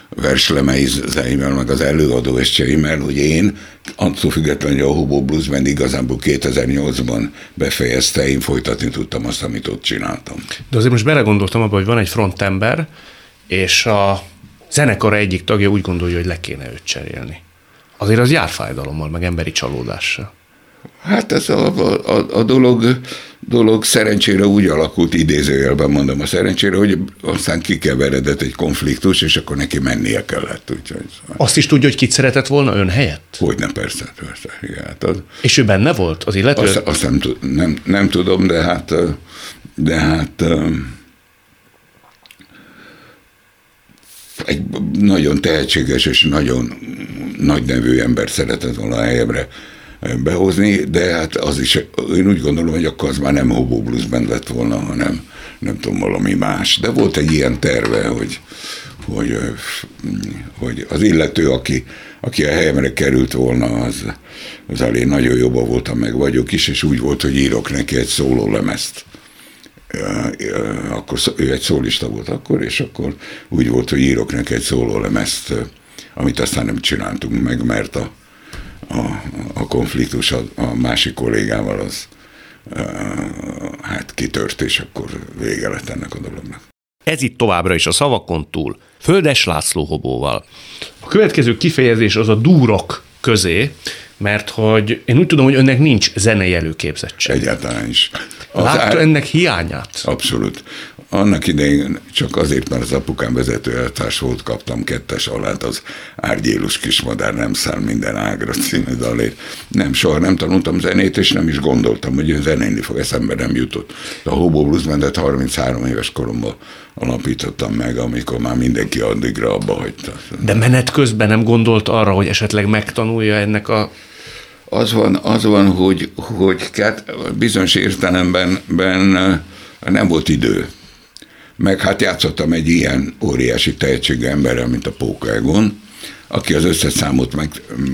verslemeizzeimmel, meg az előadó estjeimmel, hogy én, attól függetlenül, hogy a Hobo Blues Band igazából 2008-ban befejezte, én folytatni tudtam azt, amit ott csináltam. De azért most belegondoltam abba, hogy van egy frontember, és a zenekara egyik tagja úgy gondolja, hogy le kéne őt cserélni. Azért az jár fájdalommal, meg emberi csalódással. Hát ez a, a, a dolog, dolog szerencsére úgy alakult, idézőjelben mondom a szerencsére, hogy aztán kikeveredett egy konfliktus, és akkor neki mennie kellett. Úgyhogy, szóval. Azt is tudja, hogy kit szeretett volna ön helyett? Hogy nem, persze, persze. Igen, hát az, és ő benne volt az illető? Azt, azt nem, nem, nem tudom, de hát, de hát egy nagyon tehetséges és nagyon nagy nevű ember szeretett volna a helyemre behozni, de hát az is, én úgy gondolom, hogy akkor az már nem Hobo Blues Band lett volna, hanem nem tudom, valami más. De volt egy ilyen terve, hogy, hogy, hogy az illető, aki, aki a helyemre került volna, az, az elég nagyon jobban voltam, meg vagyok is, és úgy volt, hogy írok neki egy szóló lemezt. Akkor ő egy szólista volt akkor, és akkor úgy volt, hogy írok neki egy szóló lemezt, amit aztán nem csináltunk meg, mert a, a, a konfliktus a, a másik kollégával az hát kitört, és akkor vége lett ennek a dolognak. Ez itt továbbra is a szavakon túl, Földes László Hobóval. A következő kifejezés az a dúrok közé, mert hogy én úgy tudom, hogy önnek nincs zenei előképzettség. Egyáltalán is. Az Látta ennek hiányát? Abszolút. Annak idején csak azért, mert az apukám vezetőeltárs volt, kaptam kettes alát az Árgyélus kismadár nem száll minden ágra című dalért. Nem, soha nem tanultam zenét, és nem is gondoltam, hogy ő zenélni fog, eszembe nem jutott. A Hobo Blues Bandet 33 éves koromban alapítottam meg, amikor már mindenki addigra abba hagyta. De menet közben nem gondolt arra, hogy esetleg megtanulja ennek a az van, az van hogy, hogy bizonyos értelemben ben nem volt idő meg hát játszottam egy ilyen óriási tehetségű emberrel, mint a Póka aki az összes számot meg,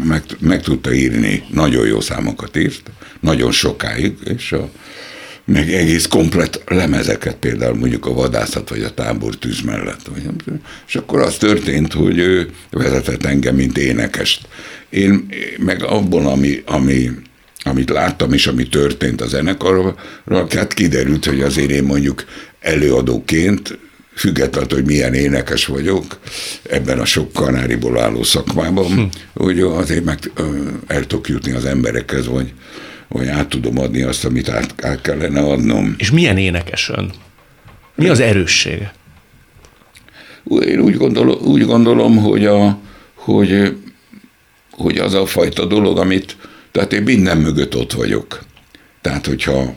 meg, meg tudta írni, nagyon jó számokat írt, nagyon sokáig, és a, meg egész komplet lemezeket, például mondjuk a vadászat vagy a tábor tűz mellett. Vagy. És akkor az történt, hogy ő vezetett engem, mint énekest. Én meg abból, ami, ami amit láttam és ami történt a zenekarral, hát kiderült, hogy azért én mondjuk előadóként függetlenül, hogy milyen énekes vagyok ebben a sok kanáriból álló szakmában, hm. hogy azért meg el tudok jutni az emberekhez, vagy, vagy át tudom adni azt, amit át, át kellene adnom. És milyen énekes ön? Mi az erőssége? Én úgy gondolom, úgy gondolom hogy, a, hogy, hogy az a fajta dolog, amit, tehát én minden mögött ott vagyok. Tehát, hogyha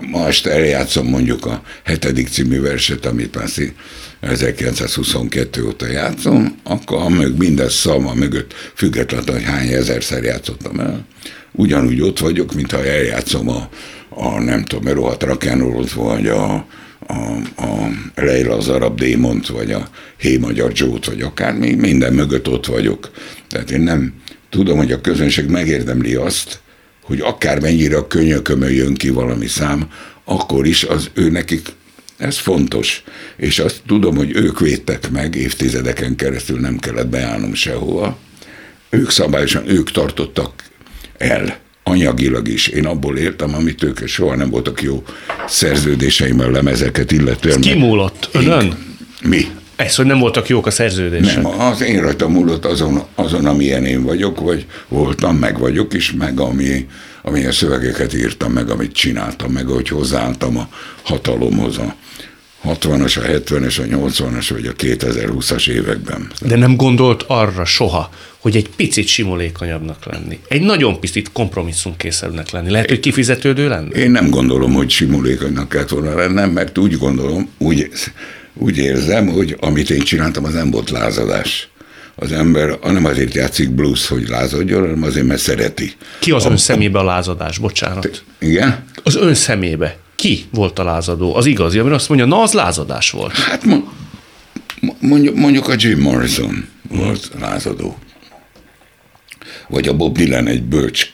ma este eljátszom mondjuk a hetedik című verset, amit már 1922 óta játszom, akkor a mög, minden szalma mögött, függetlenül, hogy hány ezerszer játszottam el, ugyanúgy ott vagyok, mintha eljátszom a, a nem tudom, a rohadt vagy a, a, a Leila az arab démont, vagy a Hé Magyar Jót, vagy akármi, minden mögött ott vagyok. Tehát én nem tudom, hogy a közönség megérdemli azt, hogy akármennyire a könyökömön jön ki valami szám, akkor is az ő nekik ez fontos. És azt tudom, hogy ők védtek meg, évtizedeken keresztül nem kellett beállnom sehova. Ők szabályosan, ők tartottak el anyagilag is. Én abból éltem, amit ők, soha nem voltak jó szerződéseim a lemezeket illetően. Ez kimúlott önön? Mi? Ez, hogy nem voltak jók a szerződések. Nem, az én rajta múlott azon, azon, amilyen én vagyok, vagy voltam, meg vagyok is, meg ami, amilyen szövegeket írtam, meg amit csináltam, meg hogy hozzáálltam a hatalomhoz a 60-as, a 70-es, a 80-as vagy a 2020-as években. De nem gondolt arra soha, hogy egy picit simulékonyabbnak lenni. Egy nagyon picit kompromisszumkészebbnek lenni. Lehet, hogy kifizetődő lenni? Én nem gondolom, hogy simulékonynak kellett volna lennem, mert úgy gondolom, úgy úgy érzem, hogy amit én csináltam, az nem volt lázadás. Az ember nem azért játszik blues, hogy lázadjon, hanem azért, mert szereti. Ki az a, ön szemébe a lázadás? Bocsánat. Te, igen? Az ön szemébe. Ki volt a lázadó? Az igazi, amire azt mondja, na az lázadás volt. Hát mondjuk, mondjuk a Jim Morrison volt lázadó. Vagy a Bob Dylan egy bölcs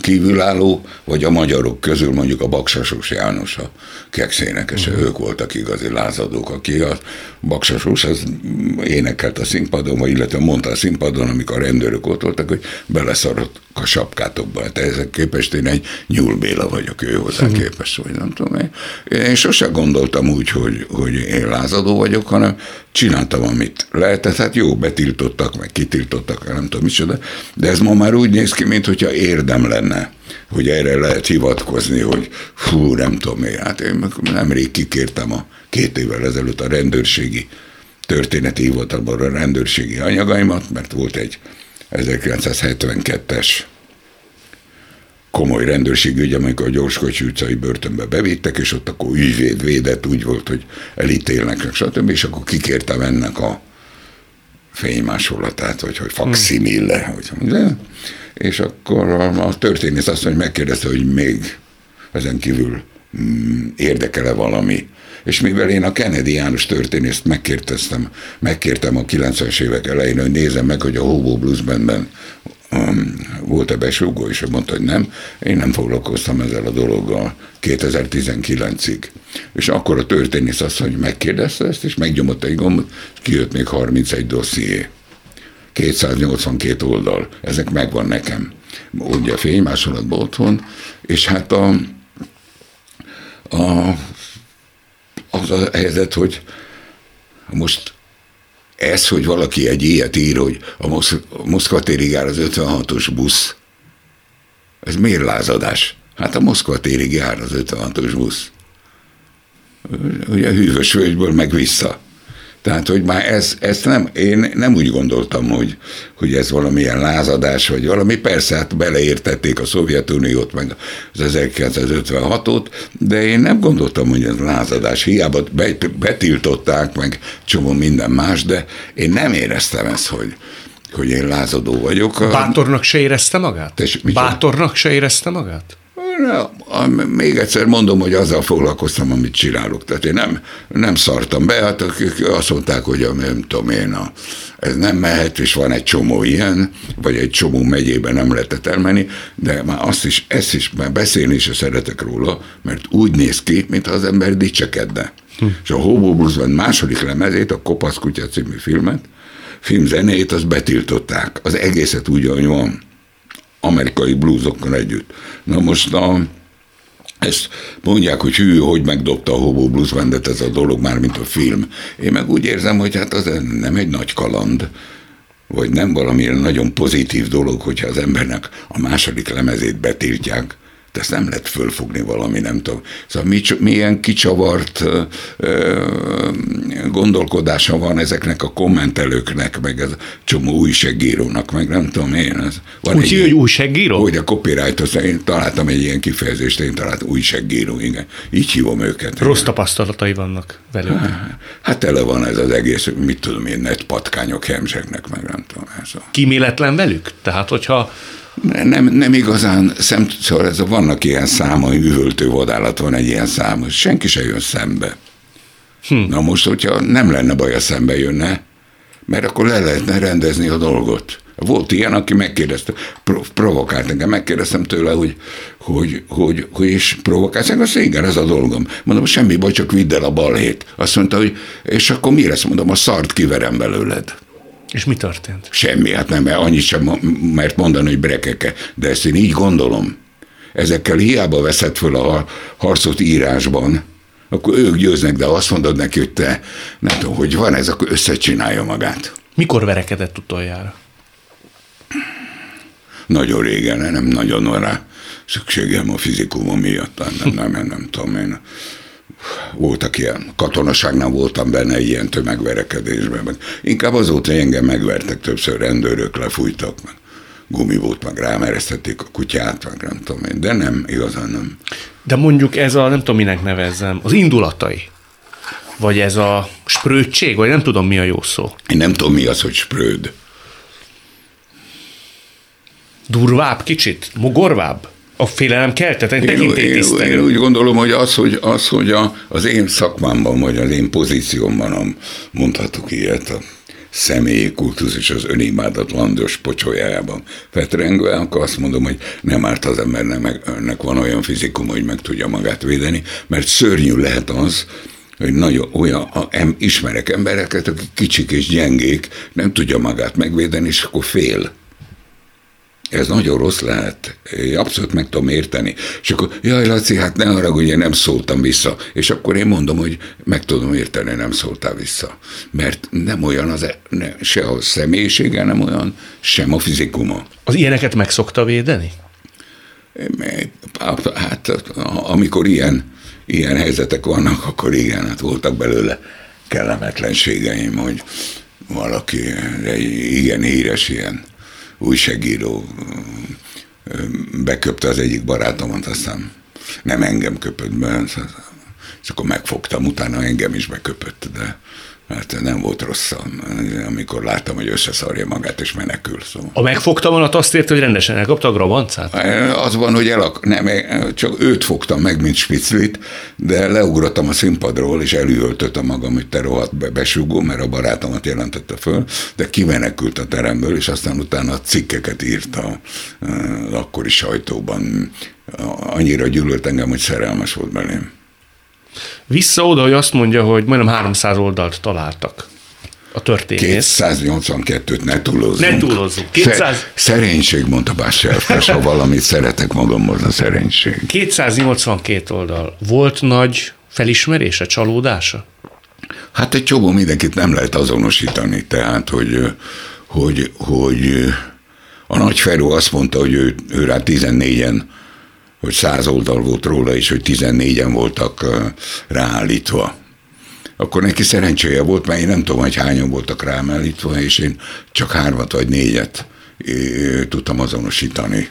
kívülálló, vagy a magyarok közül mondjuk a Baksasos János, a kekszénekese, uh-huh. ők voltak igazi lázadók, aki a Baksasos az énekelt a színpadon, vagy illetve mondta a színpadon, amikor a rendőrök ott voltak, hogy beleszarott a sapkátokba. Hát ezek képest én egy nyúlbéla vagyok ő hozzá uh-huh. képest, vagy nem tudom én. Én sosem gondoltam úgy, hogy, hogy én lázadó vagyok, hanem csináltam, amit lehetett. Hát jó, betiltottak, meg kitiltottak, nem tudom micsoda, de ez ma már úgy néz ki, mintha érdem lenne hogy erre lehet hivatkozni, hogy fú, nem tudom én, hát én nemrég kikértem a két évvel ezelőtt a rendőrségi történeti hivatalban a rendőrségi anyagaimat, mert volt egy 1972-es komoly rendőrségügy, amikor a Gyorskocsi utcai börtönbe bevittek, és ott akkor ügyvéd védett, úgy volt, hogy elítélnek, stb. És akkor kikértem ennek a fénymásolatát, vagy hogy faximille, hogy de, és akkor a, a történész azt hogy megkérdezte, hogy még ezen kívül mm, érdekele valami. És mivel én a Kennedy János történészt megkérdeztem, megkértem a 90-es évek elején, hogy nézem meg, hogy a Hobo Blues um, volt-e besúgó, és mondta, hogy nem. Én nem foglalkoztam ezzel a dologgal 2019-ig. És akkor a történész hogy megkérdezte ezt, és megnyomott egy gombot, és kijött még 31 dosszié. 282 oldal, ezek megvan nekem. Ugye a fénymásolatban otthon, és hát a, a, az a helyzet, hogy most ez, hogy valaki egy ilyet ír, hogy a Moszkva térig jár az 56-os busz, ez miért lázadás? Hát a Moszkva térig jár az 56-os busz. Ugye a hűvös völgyből meg vissza. Tehát, hogy már ez, ezt nem, én nem úgy gondoltam, hogy, hogy ez valamilyen lázadás, vagy valami, persze hát beleértették a Szovjetuniót, meg az 1956-ot, de én nem gondoltam, hogy ez lázadás. Hiába betiltották, meg csomó minden más, de én nem éreztem ezt, hogy, hogy én lázadó vagyok. Bátornak se érezte magát? Tess, Bátornak se érezte magát? Még egyszer mondom, hogy azzal foglalkoztam, amit csinálok. Tehát én nem, nem szartam be, hát azt mondták, hogy nem tudom én, a, ez nem mehet, és van egy csomó ilyen, vagy egy csomó megyében nem lehetett elmenni, de már azt is, ezt is már beszélni is szeretek róla, mert úgy néz ki, mintha az ember dicsekedne. Hm. És a Hobo Blues második lemezét, a Kopasz Kutya című filmet, filmzenét, azt betiltották. Az egészet úgy, ahogy van amerikai bluesokkal együtt. Na most a, ezt mondják, hogy hű, hogy megdobta a Hobo Blues Bandet ez a dolog már, mint a film. Én meg úgy érzem, hogy hát az nem egy nagy kaland, vagy nem valamilyen nagyon pozitív dolog, hogyha az embernek a második lemezét betiltják, de ezt nem lehet fölfogni valami, nem tudom. Szóval mi, milyen kicsavart ö, gondolkodása van ezeknek a kommentelőknek, meg ez csomó újságírónak, meg nem tudom én. Ez, van Úgy, egy, hogy újságíró? Hogy a copyright én találtam egy ilyen kifejezést, én találtam újságíró, igen. Így hívom őket. Rossz igen. tapasztalatai vannak velük. Hát tele van ez az egész, mit tudom én, net patkányok hemzsegnek, meg nem tudom. Ez a... Kiméletlen velük? Tehát, hogyha nem, nem igazán, szem, szóval ez a, vannak ilyen számai, üvöltő vadállat van egy ilyen szám, senki se jön szembe. Hm. Na most, hogyha nem lenne baj, a szembe jönne, mert akkor le lehetne rendezni a dolgot. Volt ilyen, aki megkérdezte, prov- provokált engem, megkérdeztem tőle, hogy, hogy, hogy, hogy és provokálsz azt igen, ez a dolgom. Mondom, semmi baj, csak vidd el a balhét. Azt mondta, hogy és akkor mi lesz? Mondom, a szart kiverem belőled. És mi történt? Semmi, hát nem, annyit sem mert mondani, hogy brekeke, de ezt én így gondolom. Ezekkel hiába veszed föl a harcot írásban, akkor ők győznek, de azt mondod neki, hogy te, nem tudom, hogy van ez, akkor összecsinálja magát. Mikor verekedett utoljára? Nagyon régen, nem nagyon van rá szükségem a fizikumom miatt, nem, nem, nem, nem tudom én voltak ilyen, katonaságnál voltam benne ilyen tömegverekedésben, meg inkább azóta engem megvertek többször, rendőrök lefújtak, meg gumibót, meg rámeresztették a kutyát, meg nem tudom én, de nem, igazán nem. De mondjuk ez a, nem tudom minek nevezzem, az indulatai, vagy ez a sprődség, vagy nem tudom mi a jó szó. Én nem tudom mi az, hogy sprőd. Durvább kicsit? Mogorvább? A félelem keltet, egy én, én, én úgy gondolom, hogy az, hogy, az, hogy a, az én szakmámban, vagy az én pozíciómban, mondhatok ilyet, a személyi kultusz és az önimádat landos pocsolyájában fetrengve, akkor azt mondom, hogy nem árt az embernek, ennek van olyan fizikum, hogy meg tudja magát védeni, mert szörnyű lehet az, hogy nagyon olyan, em, ismerek embereket, akik kicsik és gyengék, nem tudja magát megvédeni, és akkor fél ez nagyon rossz lehet. Abszolút meg tudom érteni. És akkor, jaj, Laci, hát ne hogy én nem szóltam vissza. És akkor én mondom, hogy meg tudom érteni, nem szóltál vissza. Mert nem olyan az, e- ne, se a személyisége nem olyan, sem a fizikuma. Az ilyeneket meg szokta védeni? Hát, amikor ilyen, ilyen helyzetek vannak, akkor igen, hát voltak belőle kellemetlenségeim, hogy valaki, egy igen híres ilyen újságíró beköpte az egyik barátomat, aztán nem engem köpött be, és akkor megfogtam, utána engem is beköpött, de Hát nem volt rossz, amikor láttam, hogy összeszarja magát és menekül. Szóval. A megfogta vonat azt érte, hogy rendesen elkapta a grabancát? Az van, hogy elak... nem, csak őt fogtam meg, mint spiclit, de leugrottam a színpadról, és elüvöltöttem magam, hogy te rohadt be, besugó, mert a barátomat jelentette föl, de kimenekült a teremből, és aztán utána cikkeket írta az akkori sajtóban. Annyira gyűlölt engem, hogy szerelmes volt belém. Vissza oda, hogy azt mondja, hogy majdnem 300 oldalt találtak a történész. 282-t ne túlozzunk. Ne túlozzunk. 200... Szerénység, mondta Bácsi ha valamit szeretek magamhoz, a szerénység. 282 oldal. Volt nagy felismerése, csalódása? Hát egy csomó mindenkit nem lehet azonosítani, tehát, hogy, hogy, hogy a nagy Feró azt mondta, hogy ő, ő rá 14-en hogy száz oldal volt róla, és hogy 14-en voltak ráállítva. Akkor neki szerencséje volt, mert én nem tudom, hogy hányan voltak rám állítva, és én csak hármat vagy négyet tudtam azonosítani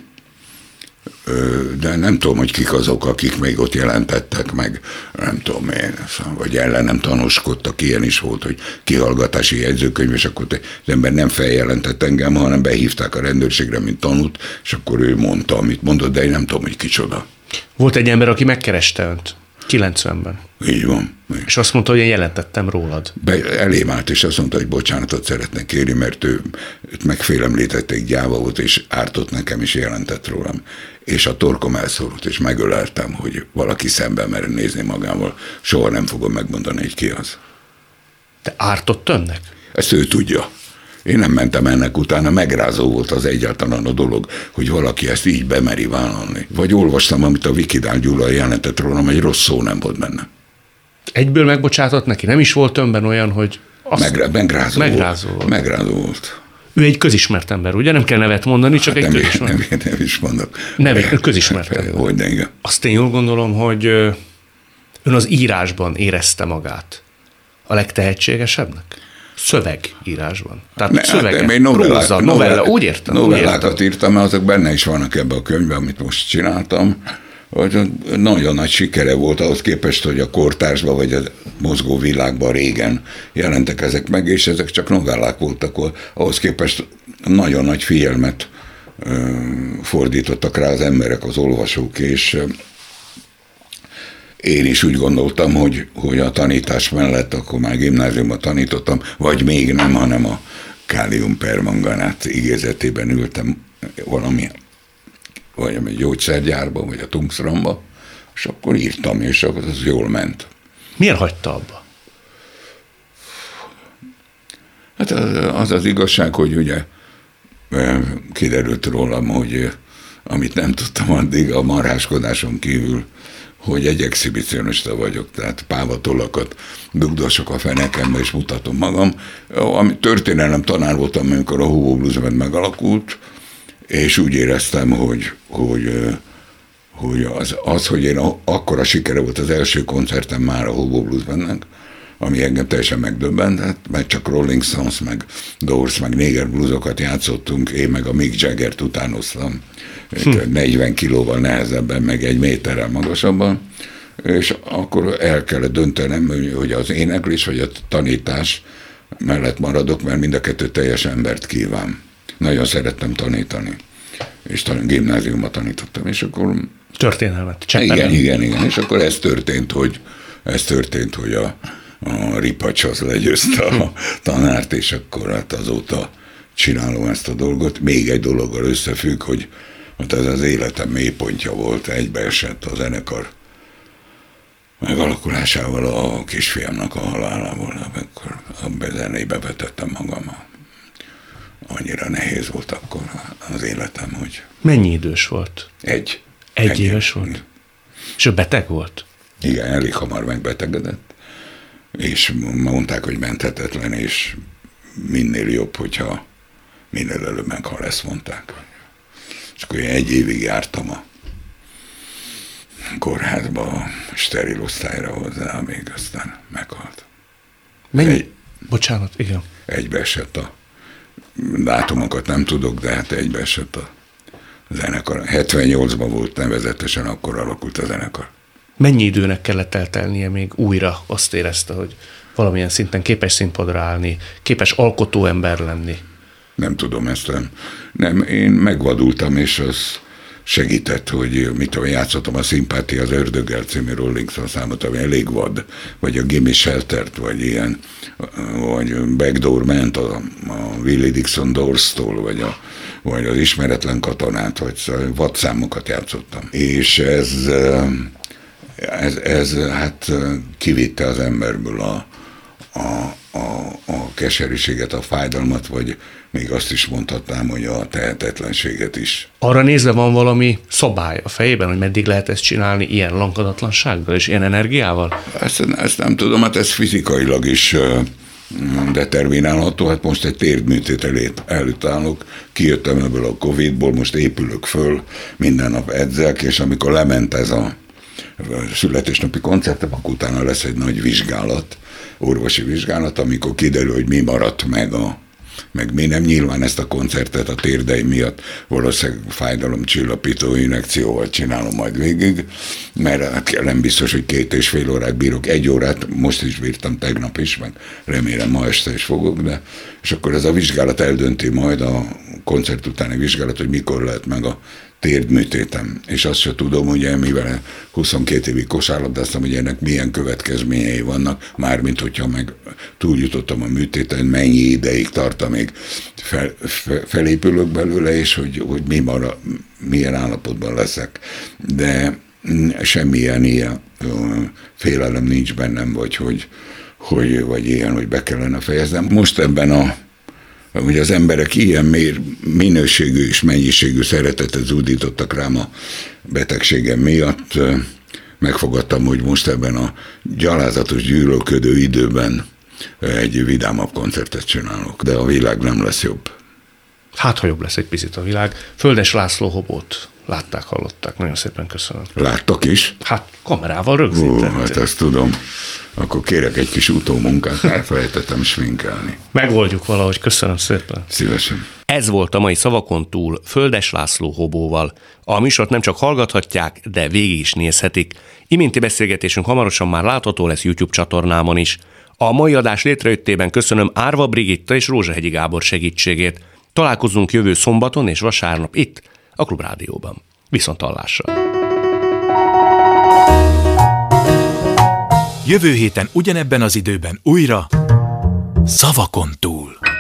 de nem tudom, hogy kik azok, akik még ott jelentettek meg, nem tudom én, vagy ellenem tanúskodtak, ilyen is volt, hogy kihallgatási jegyzőkönyv, és akkor az ember nem feljelentett engem, hanem behívták a rendőrségre, mint tanút, és akkor ő mondta, amit mondott, de én nem tudom, hogy kicsoda. Volt egy ember, aki megkereste önt 90-ben. Így van. És azt mondta, hogy én jelentettem rólad. Be, elém állt, és azt mondta, hogy bocsánatot szeretne kérni, mert ő őt megfélemlítették, gyáva volt, és ártott nekem, is jelentett rólam. És a torkom elszorult, és megöleltem, hogy valaki szemben mer nézni magával. Soha nem fogom megmondani, hogy ki az. Te ártott önnek? Ezt ő tudja. Én nem mentem ennek utána, megrázó volt az egyáltalán a dolog, hogy valaki ezt így bemeri vállalni. Vagy olvastam, amit a Vikidál Gyula jelentett rólam, egy rossz szó nem volt benne. Egyből megbocsátott neki? Nem is volt önben olyan, hogy... Azt Megre, megrázó, megrázó volt. volt. Megrázó volt. Ő egy közismert ember, ugye? Nem kell nevet mondani, csak hát egy nem, közismert. Nem, nem, is mondok. Nem, közismert ember. Hogy de igen. Azt én jól gondolom, hogy ön az írásban érezte magát a legtehetségesebbnek? Szövegírásban. Tehát ne, szövege, hát én novellák, próza, novella, novella, úgy értem. Novellákat úgy értem. írtam, mert azok benne is vannak ebben a könyvben, amit most csináltam. Hogy nagyon nagy sikere volt ahhoz képest, hogy a kortársban vagy a mozgó világban régen jelentek ezek meg, és ezek csak novellák voltak, ahhoz képest nagyon nagy figyelmet fordítottak rá az emberek, az olvasók, és én is úgy gondoltam, hogy, hogy a tanítás mellett akkor már gimnáziumban tanítottam, vagy még nem, hanem a kálium permanganát igézetében ültem valami, vagy a gyógyszergyárba, vagy a Tungsramba, és akkor írtam, és akkor az jól ment. Miért hagyta abba? Hát az az igazság, hogy ugye kiderült rólam, hogy amit nem tudtam addig, a marháskodáson kívül hogy egy exhibicionista vagyok, tehát pávatolakat dugdosok a fenekembe, és mutatom magam. Ami történelem tanár voltam, amikor a Hugo Blues Band megalakult, és úgy éreztem, hogy, hogy, hogy az, az, hogy én akkora sikere volt az első koncertem már a Hugo Blues ami engem teljesen megdöbbent, hát, mert csak Rolling Stones, meg Doors, meg Néger bluesokat játszottunk, én meg a Mick Jagger-t utánoztam, hm. 40 kilóval nehezebben, meg egy méterrel magasabban, és akkor el kellett döntenem, hogy az éneklés vagy a tanítás mellett maradok, mert mind a kettő teljes embert kíván. Nagyon szerettem tanítani, és talán gimnáziumban tanítottam, és akkor... Történelmet, Cseppelen. Igen, igen, igen, és akkor ez történt, hogy ez történt, hogy a, a ripacs az legyőzte a tanárt, és akkor hát azóta csinálom ezt a dolgot. Még egy dologgal összefügg, hogy hát ez az életem mélypontja volt, egybeesett a zenekar megalakulásával a kisfiamnak a halálával, amikor a zenébe vetettem magam. Annyira nehéz volt akkor az életem, hogy... Mennyi idős volt? Egy. Egy, egy éves volt? És ő beteg volt? Igen, elég hamar megbetegedett és mondták, hogy menthetetlen, és minél jobb, hogyha minél előbb meghal, ezt mondták. És akkor én egy évig jártam a kórházba, a steril osztályra hozzá, még aztán meghalt. Mennyi? Egy, Bocsánat, igen. Egybeesett a dátumokat nem tudok, de hát egybeesett a zenekar. 78-ban volt nevezetesen, akkor alakult a zenekar. Mennyi időnek kellett eltelnie még újra azt érezte, hogy valamilyen szinten képes színpadra állni, képes alkotó ember lenni? Nem tudom ezt nem. Nem, én megvadultam, és az segített, hogy mit tudom, játszottam a Szimpátia az Ördöggel című Rolling Stones számot, ami elég vad, vagy a Gimme Sheltert, vagy ilyen, vagy Backdoor ment a, a Willie Dixon Doors-tól, vagy, a, vagy az Ismeretlen Katonát, vagy szóval vadszámokat játszottam. És ez ez, ez hát kivitte az emberből a, a, a, a keserűséget, a fájdalmat, vagy még azt is mondhatnám, hogy a tehetetlenséget is. Arra nézve van valami szabály a fejében, hogy meddig lehet ezt csinálni ilyen lankadatlansággal és ilyen energiával? Ezt, ezt nem tudom, hát ez fizikailag is determinálható. Hát most egy térdműtét előtt állok, kijöttem ebből a Covid-ból, most épülök föl, minden nap edzek, és amikor lement ez a születésnapi koncertem, akkor utána lesz egy nagy vizsgálat, orvosi vizsgálat, amikor kiderül, hogy mi maradt meg a meg mi nem. Nyilván ezt a koncertet a térdeim miatt valószínűleg fájdalomcsillapító injekcióval csinálom majd végig, mert hát nem biztos, hogy két és fél órát bírok, egy órát most is bírtam tegnap is, meg remélem ma este is fogok, de és akkor ez a vizsgálat eldönti majd a koncert utáni vizsgálat, hogy mikor lehet meg a térdműtétem, és azt se tudom, hogy mivel 22 évig kosárlabdáztam, hogy ennek milyen következményei vannak, mármint hogyha meg túljutottam a műtéten, mennyi ideig tart, amíg fel, fel, felépülök belőle, és hogy, hogy mi marad, milyen állapotban leszek. De semmilyen ilyen félelem nincs bennem, vagy hogy, hogy, vagy ilyen, hogy be kellene fejeznem. Most ebben a hogy az emberek ilyen mér, minőségű és mennyiségű szeretetet zúdítottak rám a betegségem miatt, megfogadtam, hogy most ebben a gyalázatos gyűlölködő időben egy vidámabb koncertet csinálok, de a világ nem lesz jobb. Hát, ha jobb lesz egy picit a világ. Földes László Hobót látták, hallották. Nagyon szépen köszönöm. Láttak is? Hát kamerával rögzítették. hát ezt tudom. Akkor kérek egy kis utómunkát, elfelejtettem sminkelni. Megoldjuk valahogy, köszönöm szépen. Szívesen. Ez volt a mai szavakon túl Földes László Hobóval. A műsort nem csak hallgathatják, de végig is nézhetik. Iminti beszélgetésünk hamarosan már látható lesz YouTube csatornámon is. A mai adás létrejöttében köszönöm Árva Brigitta és Rózsahegyi Gábor segítségét. Találkozunk jövő szombaton és vasárnap itt, a Klubrádióban. Viszont hallásra! Jövő héten ugyanebben az időben újra Szavakon túl.